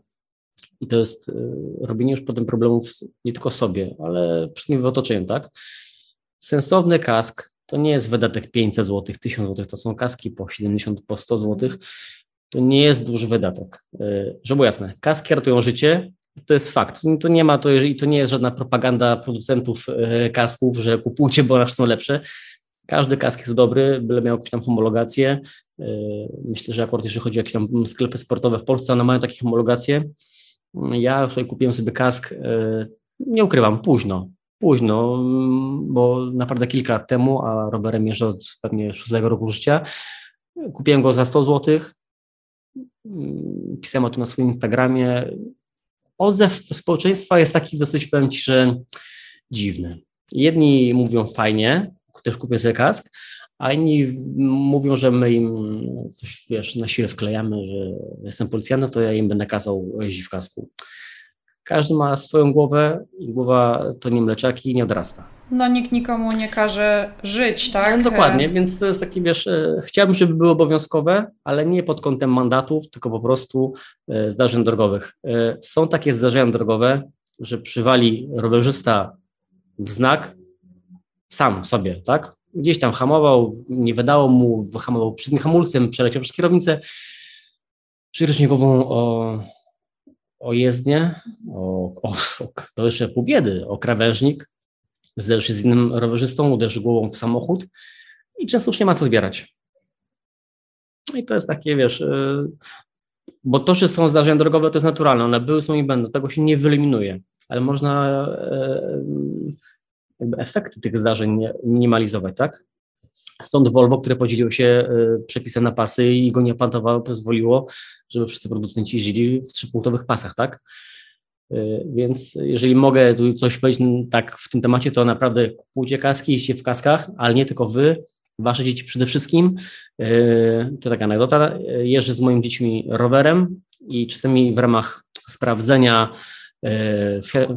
i to jest e, robienie już potem problemów nie tylko sobie, ale wszystkim w otoczeniu, tak? Sensowny kask to nie jest wydatek 500 zł, 1000 zł, to są kaski po 70, po 100 zł. To nie jest duży wydatek. E, żeby było jasne, kaski ratują życie, to jest fakt. To nie ma to, jeżeli to nie jest żadna propaganda producentów e, kasków, że kupujcie, bo nasze są lepsze. Każdy kask jest dobry, byle miał jakąś tam homologację. Myślę, że akurat jeżeli chodzi o jakieś tam sklepy sportowe w Polsce, one mają takie homologacje. Ja tutaj kupiłem sobie kask, e, nie ukrywam, późno, późno, bo naprawdę kilka lat temu, a rowerem jeżdżę od pewnie szóstego roku życia. Kupiłem go za 100 zł. Pisałem o tym na swoim Instagramie. Odzew społeczeństwa jest taki dosyć, powiem Ci, że dziwny. Jedni mówią fajnie, też kupię sobie kask, a inni mówią, że my im coś, wiesz, na siłę wklejamy, że jestem policjantem, to ja im będę kazał jeździć w kasku. Każdy ma swoją głowę i głowa to nie mleczaki nie odrasta. No nikt nikomu nie każe żyć, tak? No, dokładnie, więc to jest taki, wiesz, e, chciałbym, żeby było obowiązkowe, ale nie pod kątem mandatów, tylko po prostu e, zdarzeń drogowych. E, są takie zdarzenia drogowe, że przywali rowerzysta w znak sam sobie, tak? Gdzieś tam hamował, nie wydało mu, wyhamował przednim hamulcem, przeleciał przez kierownicę, przyrycznikową o, o jezdnię, o, o, to jeszcze pół biedy, o krawężnik, zderzył się z innym rowerzystą, uderzył głową w samochód i często już nie ma co zbierać. I to jest takie, wiesz, y, bo to, że są zdarzenia drogowe, to jest naturalne, one były, są i będą, tego się nie wyeliminuje, ale można y, jakby efekty tych zdarzeń minimalizować, tak? Stąd Volvo, które podzieliło się e, przepisem na pasy i go nie opanowało, pozwoliło, żeby wszyscy producenci jeździli w trzypunktowych pasach, tak? E, więc jeżeli mogę tu coś powiedzieć tak w tym temacie, to naprawdę kupujcie kaski, jeźdźcie w kaskach, ale nie tylko wy, wasze dzieci przede wszystkim. Yy, to taka anegdota. Jeżdżę z moimi dziećmi rowerem i czasami w ramach sprawdzenia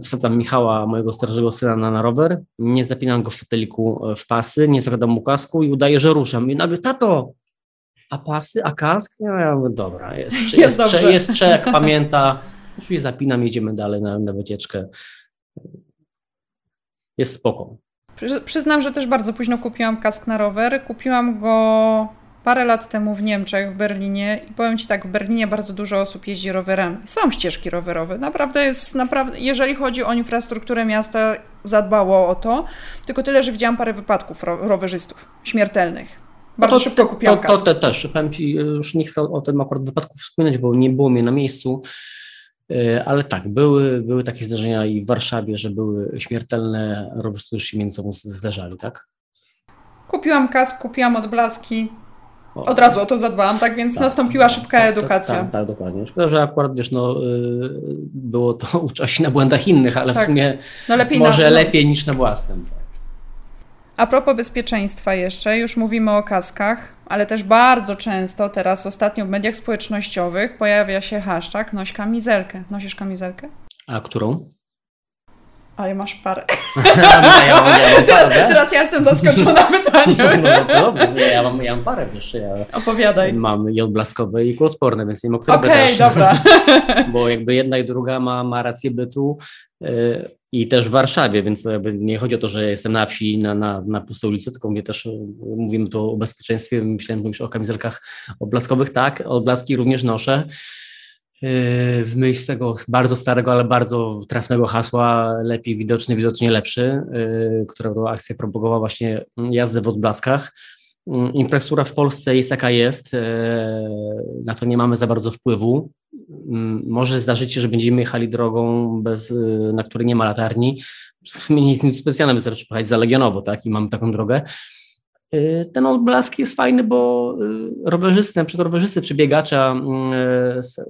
wsadzam Michała, mojego starszego syna, na, na rower, nie zapinam go w foteliku w pasy, nie zakładam mu kasku i udaję, że ruszam. I nagle, tato, a pasy, a kask? Ja, ja mówię, dobra, jest, jest, jest, jest, jest czek, *laughs* pamięta. Oczywiście zapinam, jedziemy dalej na, na wycieczkę. Jest spoko. Przyznam, że też bardzo późno kupiłam kask na rower. Kupiłam go parę lat temu w Niemczech, w Berlinie i powiem Ci tak, w Berlinie bardzo dużo osób jeździ rowerami. Są ścieżki rowerowe, naprawdę jest, naprawdę, jeżeli chodzi o infrastrukturę miasta, zadbało o to, tylko tyle, że widziałam parę wypadków ro rowerzystów śmiertelnych. Bardzo no to, szybko kupiłam to, to, to, to też, powiem Ci, już nie chcę o tym akurat wypadku wspominać, bo nie było mnie na miejscu, E, ale tak, były, były takie zdarzenia i w Warszawie, że były śmiertelne, rowerzysty już się między sobą zdarzali, tak? Kupiłam kask, kupiłam odblaski, od razu o to zadbałam, tak więc tak, nastąpiła tak, szybka tak, edukacja. Tak, tak, dokładnie. Szkoda, że akurat wiesz, no, y, było to *laughs* uczyła się na błędach innych, ale w tak. sumie no lepiej może na, lepiej niż na własnym. Tak. A propos bezpieczeństwa jeszcze, już mówimy o kaskach, ale też bardzo często teraz ostatnio w mediach społecznościowych pojawia się hashtag noś kamizelkę. Nosisz kamizelkę? A którą? Ale masz parę. *laughs* *laughs* teraz, teraz ja jestem zaskoczona *laughs* pytaniem. No, no, dobra, ja mam, ja mam parę, wiesz, ja Opowiadaj. Mam i odblaskowe i kuloodporne, więc nie wiem, o której Okej, okay, dobra. Bo jakby jedna i druga ma, ma rację bytu y, i też w Warszawie, więc jakby nie chodzi o to, że jestem na wsi, na, na, na pustej ulicy, tylko mówię też, mówimy tu o bezpieczeństwie, myślałem już o kamizelkach odblaskowych, tak, odblaski również noszę. Yy, w myśl tego bardzo starego, ale bardzo trafnego hasła lepiej widoczny, widocznie lepszy, yy, którego akcja propagowała właśnie jazdę w odblaskach. Yy, infrastruktura w Polsce jest jaka jest, na to nie mamy za bardzo wpływu. Może zdarzyć się, że będziemy jechali drogą, bez, na której nie ma latarni. W sumie nie jest nic specjalnego, wystarczy pojechać za Legionowo, tak, i mamy taką drogę. Y, ten odblask jest fajny, bo y, rowerzysty, na przykład rowerzysty czy biegacza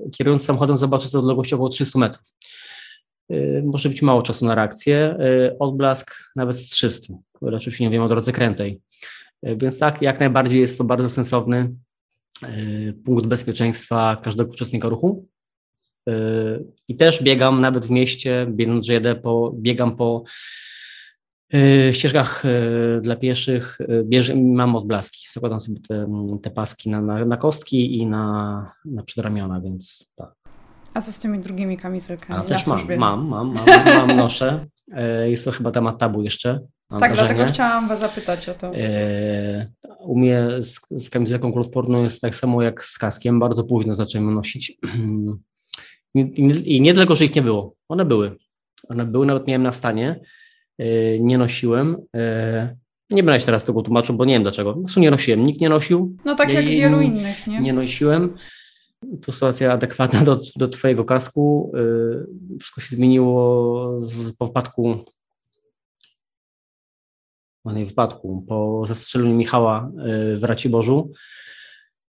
y, kierując samochodem zobaczy z odległości około 300 metrów. Może być mało czasu na reakcję. Odblask nawet z 300, oczywiście nie wiem o drodze krętej. Więc tak, jak najbardziej jest to bardzo sensowny punkt bezpieczeństwa każdego uczestnika ruchu. I też biegam nawet w mieście, biegnąc, że jedę po, biegam po ścieżkach e, dla pieszych e, bierze, mam odblaski. Zakładam sobie te, te paski na, na, na kostki i na, na przedramiona, więc tak. A co z tymi drugimi kamizelkami? A też mam, mam, mam, mam, mam, *laughs* noszę. Jest to chyba temat tabu jeszcze. Tak, wrażenie. dlatego chciałam Was zapytać o to. U mnie z, z kamizelką kuloodporną jest tak samo jak z kaskiem. Bardzo późno zacząłem nosić. *clears throat* I, I nie dlatego, że ich nie było. One były. One były, nawet miałem na stanie E, nie nosiłem. E, nie będę się teraz tego tłumaczył, bo nie wiem dlaczego. Po prostu nie nosiłem. Nikt nie nosił. No tak jak wielu innych, nie? Nie nosiłem. Tu sytuacja adekwatna do, do Twojego kasku. E, wszystko się zmieniło po wypadku po nie wypadku, po zastrzeleniu Michała w Raciborzu.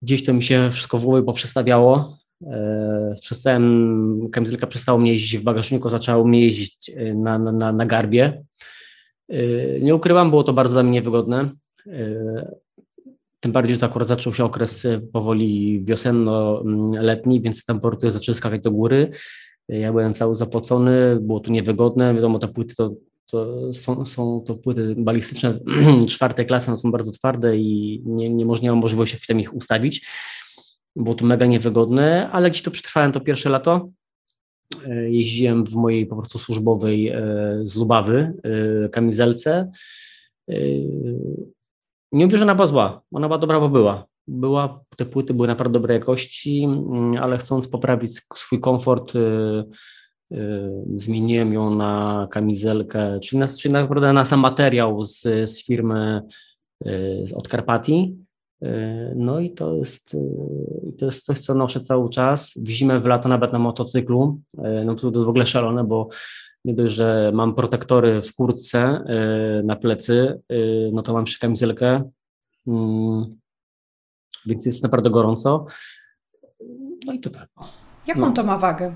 Gdzieś to mi się wszystko w głowie poprzestawiało. E, przestałem, kamizelka przestała mnie jeździć w bagażniku, zaczęło mnie jeździć e, na, na, na garbie. E, nie ukrywam, było to bardzo dla mnie niewygodne. Tym bardziej, że to akurat zaczął się okres powoli wiosenno-letni, więc temperatury zaczęły skakać do góry. Ja byłem cały zapocony, było tu niewygodne. Wiadomo, te płyty to, to są, są to płyty balistyczne *clears throat* czwartej klasy, one są bardzo twarde i nie, nie można możliwości jak ich ustawić. Było to mega niewygodne, ale gdzieś to przetrwałem to pierwsze lato. E, jeździłem w mojej po prostu służbowej e, z Lubawy e, kamizelce. Nie mówię, że ona była zła, ona była dobra, bo była. była. Te płyty były naprawdę dobrej jakości, mm, ale chcąc poprawić swój komfort, zmieniłem ją na kamizelkę, czyli, na, czyli naprawdę na sam materiał z, z firmy od Karpatii no i to jest, e, to jest coś, co noszę cały czas. W zimę, w lato nawet na motocyklu. E, no to jest w ogóle szalone, bo nie dość, że mam protektory w kurtce na plecy, no to mam przy kamizelkę, mm, więc jest naprawdę gorąco. No i to tak. Jaką no. to ma wagę?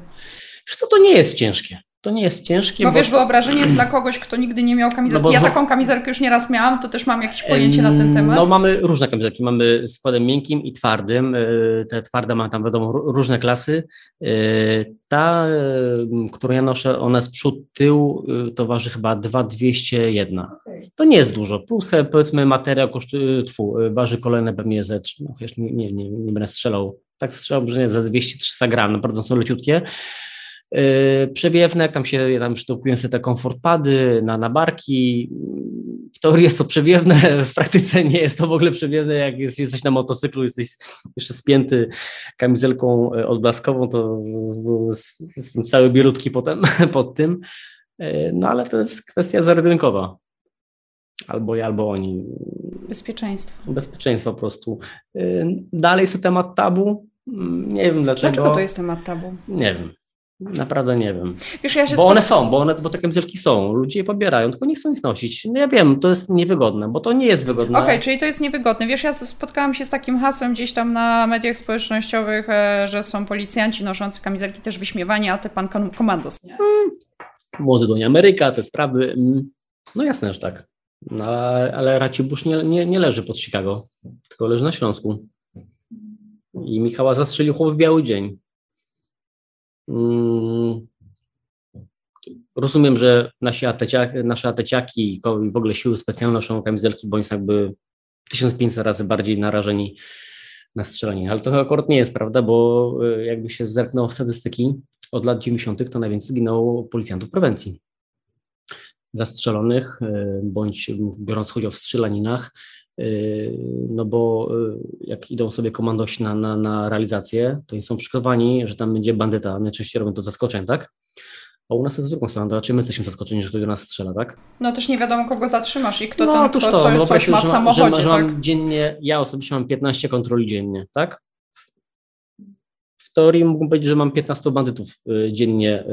Wiesz co, to nie jest ciężkie. To nie jest ciężkie. Bo, bo wiesz, wyobrażenie jest dla kogoś, kto nigdy nie miał kamizelki. No bo... Ja taką kamizelkę już nieraz miałam, to też mam jakieś pojęcie na ten temat. No mamy różne kamizelki. Mamy składem miękkim i twardym. E, te twarde ma tam wiadomo różne klasy. E, ta, e, którą ja noszę, ona z przód, tył, to waży chyba 2201. Okay. To nie jest dużo. Plus powiedzmy materiał kosztuje, tfu, waży kolejne pewnie ze, no, nie, nie, nie, nie będę strzelał, tak strzelał, że nie, za 200-300 gram, naprawdę są leciutkie. Yy, przewiewne, jak tam się, ja tam przytopuję sobie te komfortpady na, na barki. W teorii jest to przewiewne, w praktyce nie jest to w ogóle przewiewne. Jak jest, jesteś na motocyklu, jesteś jeszcze spięty kamizelką e, odblaskową, to jestem cały bielutki potem *laughs* pod tym. E, no ale to jest kwestia zarydynkowa. Albo ja, albo oni. Bezpieczeństwo. Bezpieczeństwo po prostu. Dalej jest to temat tabu. Mm, nie wiem dlaczego. Dlaczego to jest temat tabu? Nie wiem. Naprawdę nie wiem. Wiesz, ja bo spod... one są, bo, one, bo te kamizelki są, ludzie je pobierają, tylko nie chcą ich nosić. No ja wiem, to jest niewygodne, bo to nie jest wygodne. Okej, okay, czyli to jest niewygodne. Wiesz, ja spotkałam się z takim hasłem gdzieś tam na mediach społecznościowych, e, że są policjanci noszący kamizelki też wyśmiewani, a ty pan komandos. Nie? Hmm. Młody do Ameryka, te sprawy. Mm, no jasne, że tak. No, ale Racibusz nie, nie, nie leży pod Chicago, tylko leży na Śląsku. I Michała zastrzelił chłop w biały dzień. Mm, rozumiem, że nasi ateciaki, nasze ateciaki i w ogóle siły specjalne noszą kamizelki, bo są jakby 1500 razy bardziej narażeni na strzelanie. Ale to akurat nie jest prawda, bo y, jakby się zerknął w statystyki, od lat 90. to najwięcej zginęło policjantów prewencji zastrzelonych, y, bądź biorąc udział w strzelaninach, no bo yy, jak idą sobie komandosi na, na, na realizację, to oni są przygotowani, że tam będzie bandyta, najczęściej robią to zaskoczeń, tak? A u nas jest z drugą stroną, to raczej my jesteśmy zaskoczeni, że ktoś do nas strzela, tak? No też nie wiadomo, kogo zatrzymasz i kto no, ten, kto to, coś, no, coś ma w samochodzie, że, że tak? mam dziennie, ja osobiście mam 15 kontroli dziennie, tak? W teorii mógłbym powiedzieć, że mam 15 bandytów y, dziennie,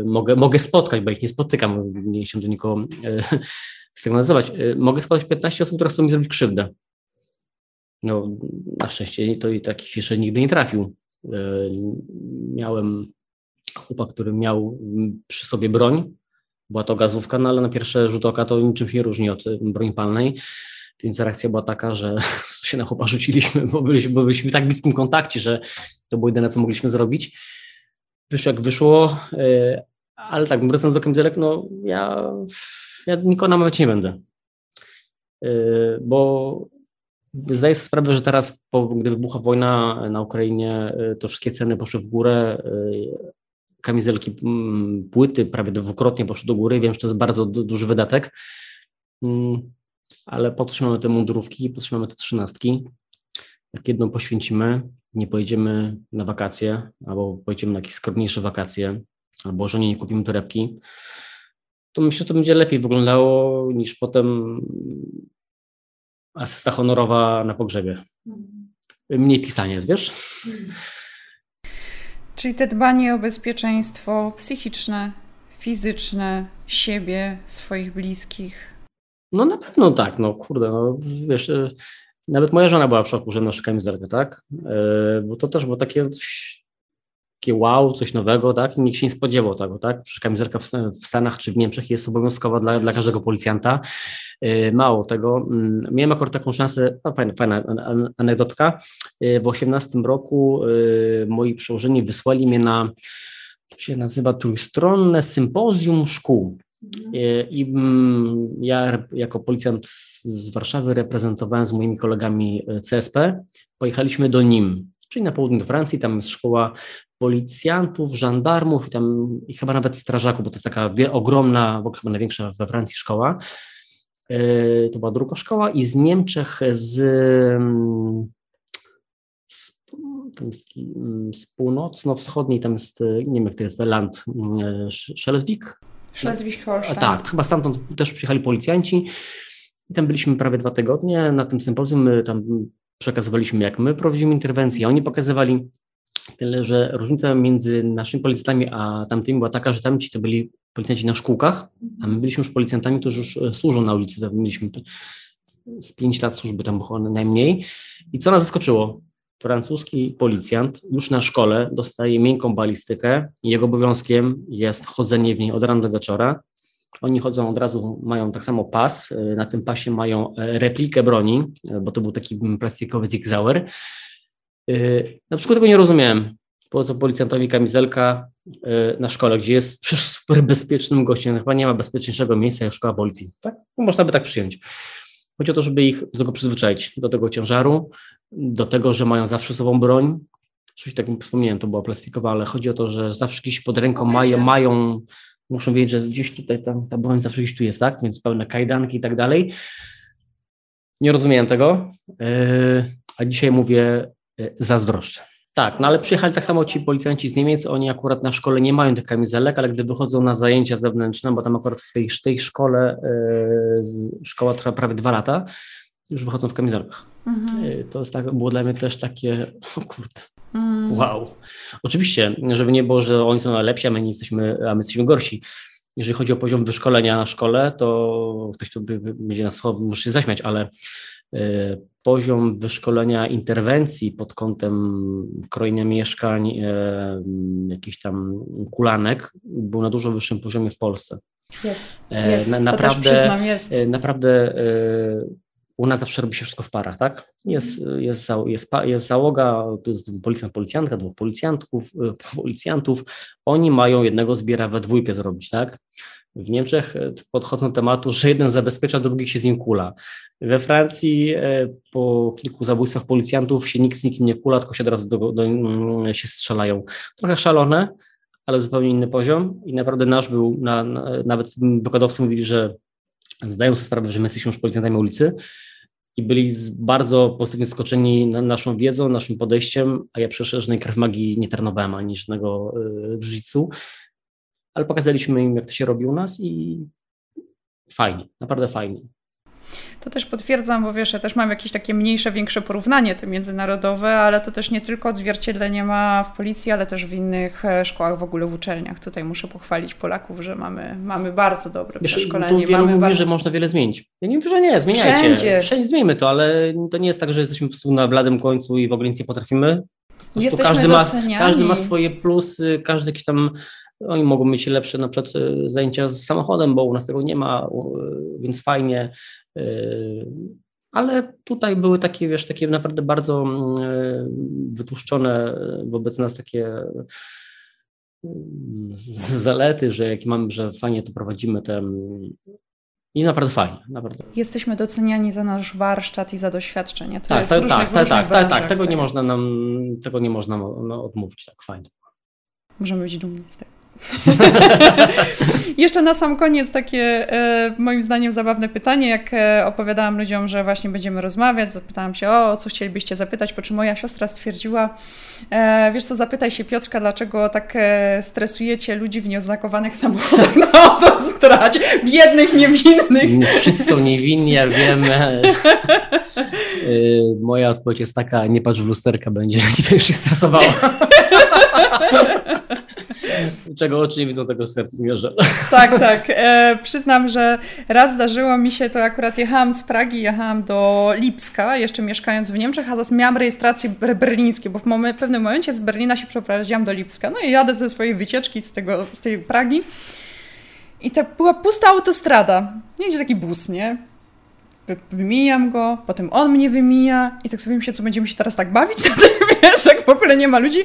y, mogę, mogę spotkać, bo ich nie spotykam, nie się do nikogo y, *laughs* sygnalizować. Mogę składać 15 osób, które chcą mi zrobić krzywdę. No, na szczęście to i takich jeszcze nigdy nie trafił. Miałem chłopak, który miał przy sobie broń. Była to gazówka, no ale na pierwsze rzut oka to niczym się nie różni od broni palnej. Więc reakcja była taka, że *laughs* się na chłopa rzuciliśmy, bo byliśmy, bo byliśmy w tak bliskim kontakcie, że to było jedyne, co mogliśmy zrobić. Wyszło jak wyszło, ale tak, wracając do kamizelek, no ja ja nikogo namawiać nie będę. Y, bo zdaję sobie sprawę, że teraz, po, gdy wybucha wojna na Ukrainie, y, to wszystkie ceny poszły w górę. Kamizelki, mm, płyty prawie dwukrotnie poszły do góry. Wiem, że to jest bardzo duży wydatek, ale podtrzymamy te mundurówki, podtrzymamy te trzynastki. Jak jedną poświęcimy, nie pojedziemy na wakacje, albo pojedziemy na jakieś skromniejsze wakacje, albo żonie nie kupimy torebki, to myślę, że to będzie lepiej wyglądało niż potem asysta honorowa na pogrzebie. Mniej pisanie jest, wiesz? Czyli te dbanie o bezpieczeństwo psychiczne, fizyczne, siebie, swoich bliskich. No na pewno tak, no kurde, no wiesz, e, nawet moja żona była w szoku, że noszę kamizelkę, tak? E, bo to też było takie takie wow, coś nowego, tak? Nikt się nie spodziewał tego, tak? Przecież kamizelka w Stanach czy w Niemczech jest obowiązkowa dla, dla każdego policjanta. Y, mało tego, mm, miałem akurat taką szansę, no, fajna, fajna anegdotka. W 18 roku moi przełożeni wysłali mnie na, to się nazywa trójstronne sympozjum szkół. I mm, ja jako policjant z Warszawy reprezentowałem z moimi kolegami CSP. Pojechaliśmy do NIM, czyli na południu Francji, tam jest szkoła policjantów, żandarmów i tam i chyba nawet strażaków, bo to jest taka ogromna, w ogóle chyba największa we Francji szkoła. E, to była druga szkoła i z Niemczech z, z, mm, z północno-wschodniej, tam jest, nie wiem jak to jest, land, mm, Schleswig. Schleswig-Holstein. Tak, chyba stamtąd też przyjechali policjanci. I tam byliśmy prawie dwa tygodnie na tym sympozjum. My tam przekazywaliśmy, jak my prowadzimy interwencję. Oni pokazywali Tyle, że różnica między naszymi policjantami a tamtymi była taka, że tamci to byli policjanci na szkółkach, a my byliśmy już policjantami, którzy już e, służą na ulicy. Mieliśmy z pięć lat służby tam było najmniej. I co nas zaskoczyło? Francuski policjant już na szkole dostaje miękką balistykę i jego obowiązkiem jest chodzenie w niej od rana do wieczora. Oni chodzą od razu, mają tak samo pas, na tym pasie mają replikę broni, bo to był taki plastikowy Zigzauer. Na przykład tego nie rozumiałem. Po co policjantowi kamizelka na szkole, gdzie jest przecież *laughs* super bezpiecznym gościem, chyba nie ma bezpieczniejszego miejsca jak szkoła policji. Tak? Można by tak przyjąć. Chodzi o to, żeby ich do tego przyzwyczaić, do tego ciężaru, do tego, że mają zawsze sobą broń. Oczywiście, tak jak wspomniałem, to była plastikowa, ale chodzi o to, że zawsze gdzieś pod ręką mają, mają muszą wiedzieć, że gdzieś tutaj ta, ta broń zawsze gdzieś tu jest, tak? Więc pełne kajdanki i tak dalej. Nie rozumiałem tego, yy, a dzisiaj mówię yy, zazdroszczę. Tak, no ale przyjechali tak samo ci policjanci z Niemiec, oni akurat na szkole nie mają tych kamizelek, ale gdy wychodzą na zajęcia zewnętrzne, bo tam akurat w tej, tej szkole, yy, szkoła trwa prawie dwa lata, już wychodzą w kamizelkach. Mhm. Yy, to jest tak, było dla mnie też takie, *laughs* o kurde, mhm. wow. Oczywiście, żeby nie było, że oni są najlepsi, a my, nie jesteśmy, a my jesteśmy gorsi. Jeżeli chodzi o poziom wyszkolenia na szkole, to ktoś tu będzie nas musi się zaśmiać, ale E, poziom wyszkolenia interwencji pod kątem krojenia mieszkań, e, jakichś tam kulanek był na dużo wyższym poziomie w Polsce. Jest, e, jest. Na, naprawdę, przyznam, jest. Naprawdę u nas zawsze robi się wszystko w parach, tak? Jest, jest, jest, jest załoga, to jest policjant, policjantka, dwóch policjantów, *laughs* policjantów, oni mają jednego zbiera we dwójkę zrobić, tak? W Niemczech e, podchodzą do tematu, że jeden zabezpiecza, drugi się z nim kula. We Francji e, po kilku zabójstwach policjantów się nikt z nikim nie kula, tylko się od razu do, do, mm, się strzelają. Trochę szalone, ale zupełnie inny poziom i naprawdę nasz był, na, na, nawet wykładowcy mówili, że zdają sobie sprawę, że my jesteśmy już policjantami ulicy i byli bardzo pozytywnie skoczeni na naszą wiedzą, naszym podejściem, a ja przecież żadnej krew magii nie trenowałem ani żadnego y, jiu ale pokazaliśmy im, jak to się robi u nas i fajnie, naprawdę fajnie. To też potwierdzam, bo wiesz, ja też mam jakieś takie mniejsze, większe porównanie te międzynarodowe, ale to też nie tylko odzwierciedlenie ma w policji, ale też w innych e, szkołach, w ogóle w uczelniach. Tutaj muszę pochwalić Polaków, że mamy, mamy bardzo dobre wiesz, przeszkolenie. Tu wielu mamy mówi, bardzo... że można wiele zmienić. Ja nie mówię, że nie, zmieniajcie. Wszędzie. Wszędzie zmieńmy to, ale to nie jest tak, że jesteśmy po prostu na bladym końcu i w ogóle nic nie potrafimy. Jesteśmy każdy ma, każdy ma swoje plusy, każdy jakiś tam oni mogą mieć lepsze na przykład e, zajęcia z samochodem, bo u nas tego nie ma, więc fajnie. E, ale tutaj były takie, wiesz, takie naprawdę bardzo mm, e, wytłuszczone wobec nas takie mm, zalety, że jak mamy, że fajnie to prowadzimy te i naprawdę fajnie, naprawdę. Jesteśmy doceniani za nasz warsztat i za doświadczenie. To tak, jest tak, tak, tak, tak, tak, tak, tego nie można nam, tego nie można no, odmówić, tak, fajnie. Możemy być dumni z tego. *laughs* Jeszcze na sam koniec takie e, moim zdaniem zabawne pytanie, jak e, opowiadałam ludziom, że właśnie będziemy rozmawiać, zapytałam się, o, co chcielibyście zapytać, po czym moja siostra stwierdziła, e, wiesz co, zapytaj się Piotrka, dlaczego tak stresujecie ludzi w nieoznakowanych samochodach na autostradzie, biednych, niewinnych. Wszyscy są niewinni, ja wiem. Moja odpowiedź jest taka, nie patrz w lusterka, będzie *laughs* się stresowała. *laughs* Czego oczy nie widzą, tego serce nie. Tak, tak. E, przyznam, że raz zdarzyło mi się, to akurat jechałam z Pragi, jechałam do Lipska, jeszcze mieszkając w Niemczech, a miałam rejestrację berlińskie, bo w momen, pewnym momencie z Berlina się przeprowadziłam do Lipska. No i jadę ze swojej wycieczki z, tego, z tej Pragi i tak była pusta autostrada. Jedzie taki bus, nie? Wymijam go, potem on mnie wymija i tak sobie myślę, co będziemy się teraz tak bawić na tym, *laughs* wiesz, jak w ogóle nie ma ludzi.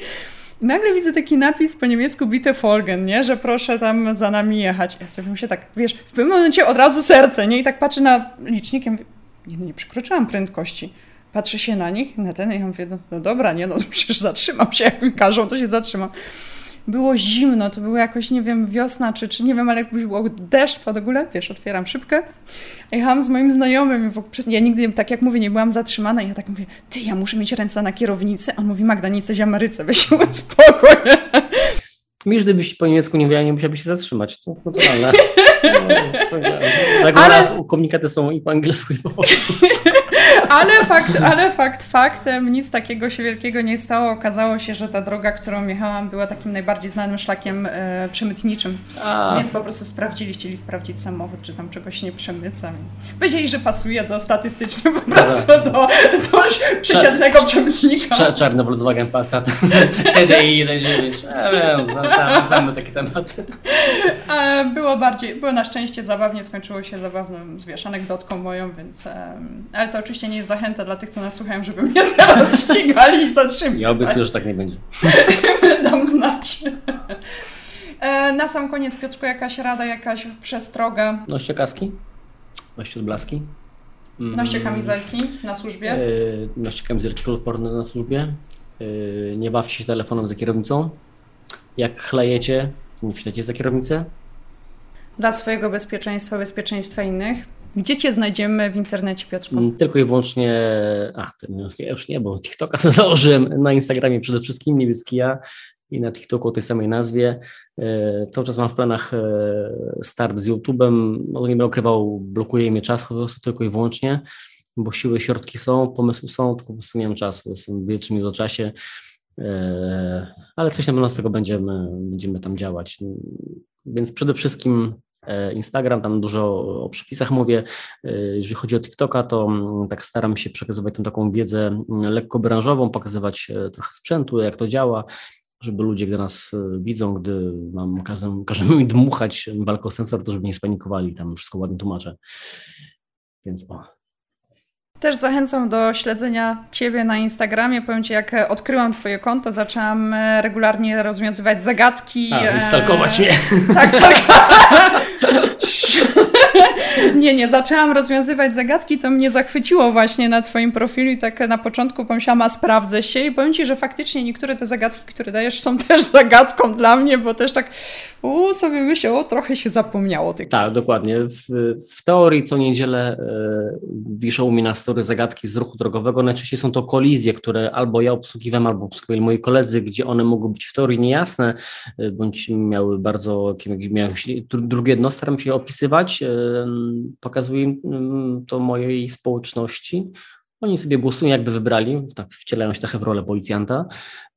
I nagle widzę taki napis po niemiecku Bitte folgen, nie? Że proszę tam za nami jechać. Ja sobie myślę tak, wiesz, w pewnym momencie od razu serce, nie? I tak patrzę na licznik, ja mówię, nie, no nie przekroczyłam prędkości. Patrzę się na nich, na ten i ja mówię, no, no dobra, nie, no *laughs* przecież zatrzymam się, jak mi każą, to się zatrzymam było zimno, to było jakoś, nie wiem, wiosna, czy, czy nie wiem, ale jakbyś było deszcz pod ogóle, wiesz, otwieram szybkę. Jechałam z moim znajomym, ja nigdy, tak jak mówię, nie byłam zatrzymana i ja tak mówię, ty, ja muszę mieć ręce na kierownicy, a on mówi, Magda, nie jesteś Ameryce, weź się uspokój. Misz, gdybyś po niemiecku nie wiedziała, nie musiałabyś się zatrzymać. To naturalne. *laughs* No, tak, ale... komunikaty są i po angielsku, i po polsku. Ale fakt, ale fakt faktem, nic takiego się wielkiego nie stało. Okazało się, że ta droga, którą jechałam, była takim najbardziej znanym szlakiem e, przemytniczym. A. Więc po prostu sprawdzili, chcieli sprawdzić samochód, czy tam czegoś nie przemycam. Powiedzieli, że pasuje do statystycznie po prostu do, do przeciętnego przemytnika. Cza, czarny Volkswagen Passat TDI 1.9. Ja wiem, znamy, znamy takie tematy. Było bardziej, było na szczęście zabawnie, skończyło się zabawną, wiesz, anegdotką moją, więc... Ale to oczywiście nie jest zachęta dla tych, co nas słuchają, żeby mnie *laughs* teraz ścigali i zatrzymali. Ja obiecuję, że tak nie będzie. *laughs* Dam znać. E, na sam koniec, Piotrku, jakaś rada, jakaś przestroga? Noście kaski, noście odblaski. Noście kamizelki na służbie. E, noście kamizelki kolorporne na służbie. E, nie bawcie się telefonem za kierownicą. Jak chlejecie, nie wsiadajcie za kierownicę. Dla swojego bezpieczeństwa, bezpieczeństwa innych. Gdzie Cię znajdziemy w internecie, Piotrku? Mm, tylko i wyłącznie, a, ten, ja już nie, bo TikToka *laughs* założyłem na Instagramie przede wszystkim, niebieski ja i na TikToku o tej samej nazwie. E, cały czas mam w planach e, start z YouTube'em, no nie będę ukrywał, blokuje mnie czas po prostu tylko i wyłącznie, bo siły, środki są, pomysły są, tylko po prostu nie mam czasu, jestem w wielkim czasie, e, ale coś na pewno z tego będziemy, będziemy tam działać. Więc przede wszystkim Instagram, tam dużo o przepisach mówię. Jeżeli chodzi o TikToka, to mm, tak staram się przekazywać tą taką wiedzę mm, lekko branżową, pokazywać trochę sprzętu, jak to działa, żeby ludzie, gdy nas e, widzą, gdy mam, każemy, każemy mi dmuchać walkosensor, to żeby nie spanikowali, tam wszystko ładnie tłumaczę. Więc o. Też zachęcam do śledzenia Ciebie na Instagramie. Powiem Ci, jak odkryłam Twoje konto, zaczęłam e, regularnie rozwiązywać zagadki. A, i stalkować mnie. Tak, stalkować. *laughs* *laughs* *laughs* nie, nie, zaczęłam rozwiązywać zagadki, to mnie zachwyciło właśnie na Twoim profilu i tak na początku pomyślałam, a sprawdzę się i powiem Ci, że faktycznie niektóre te zagadki, które dajesz są *laughs* też zagadką dla mnie, bo też tak u, sobie myślę, o trochę się zapomniało tych Tak, dokładnie. W, w, teorii co niedzielę e, wiszą mnie na story zagadki z ruchu drogowego. Najczęściej są to kolizje, które albo ja obsługiwałem, albo obsługiwali moi koledzy, gdzie one mogły być w teorii niejasne, e, bądź miały bardzo, miały drugie dno, staram się opisywać, e, pokazuję mm, to mojej społeczności, oni sobie głosują, jakby wybrali, tak wcielają się trochę w rolę policjanta,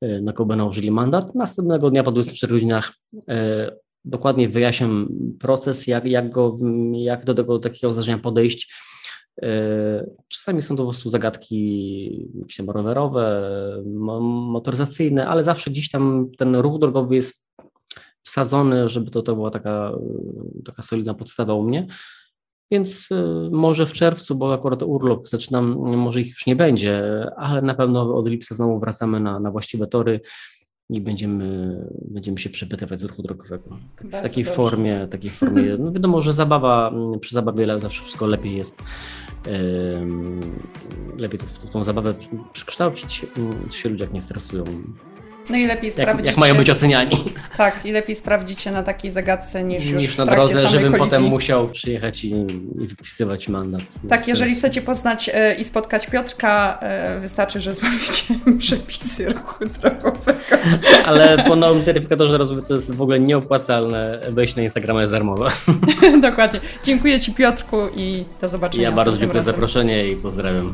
e, na kogo użyli mandat. Następnego dnia po 24 godzinach e, dokładnie wyjaśniam proces, jak, jak, go, jak do tego takiego zdarzenia podejść. E, czasami są to po prostu zagadki jakieś rowerowe, motoryzacyjne, ale zawsze gdzieś tam ten ruch drogowy jest wsadzony, żeby to, to była taka, taka solidna podstawa u mnie. Więc y, może w czerwcu, bo akurat urlop zaczynam, może ich już nie będzie, ale na pewno od lipca znowu wracamy na, na właściwe tory i będziemy, będziemy się przepytywać z ruchu drogowego. w takiej dobrze. formie, takiej formie. No wiadomo, że zabawa, przy zabawie zawsze wszystko lepiej jest. Lepiej to, tą zabawę przekształcić, się ludzie jak nie stresują. No i lepiej sprawdzić. Jak, jak mają być oceniani. *laughs* Tak, i lepiej sprawdzić się na takiej zagadce niż, niż już na drodze, żebym kolizji. potem musiał przyjechać i, i wypisywać mandat. Tak, jeżeli chcecie poznać e, i spotkać Piotrka, e, wystarczy, że *laughs* złapiecie przepisy ruchu drogowego. *laughs* Ale po nowym taryfikatorze rozwoju to jest w ogóle nieopłacalne. Wejść na Instagrama jest darmowe. Dokładnie. Dziękuję Ci Piotrku i do zobaczenia. Ja bardzo dziękuję za zaproszenie i pozdrawiam.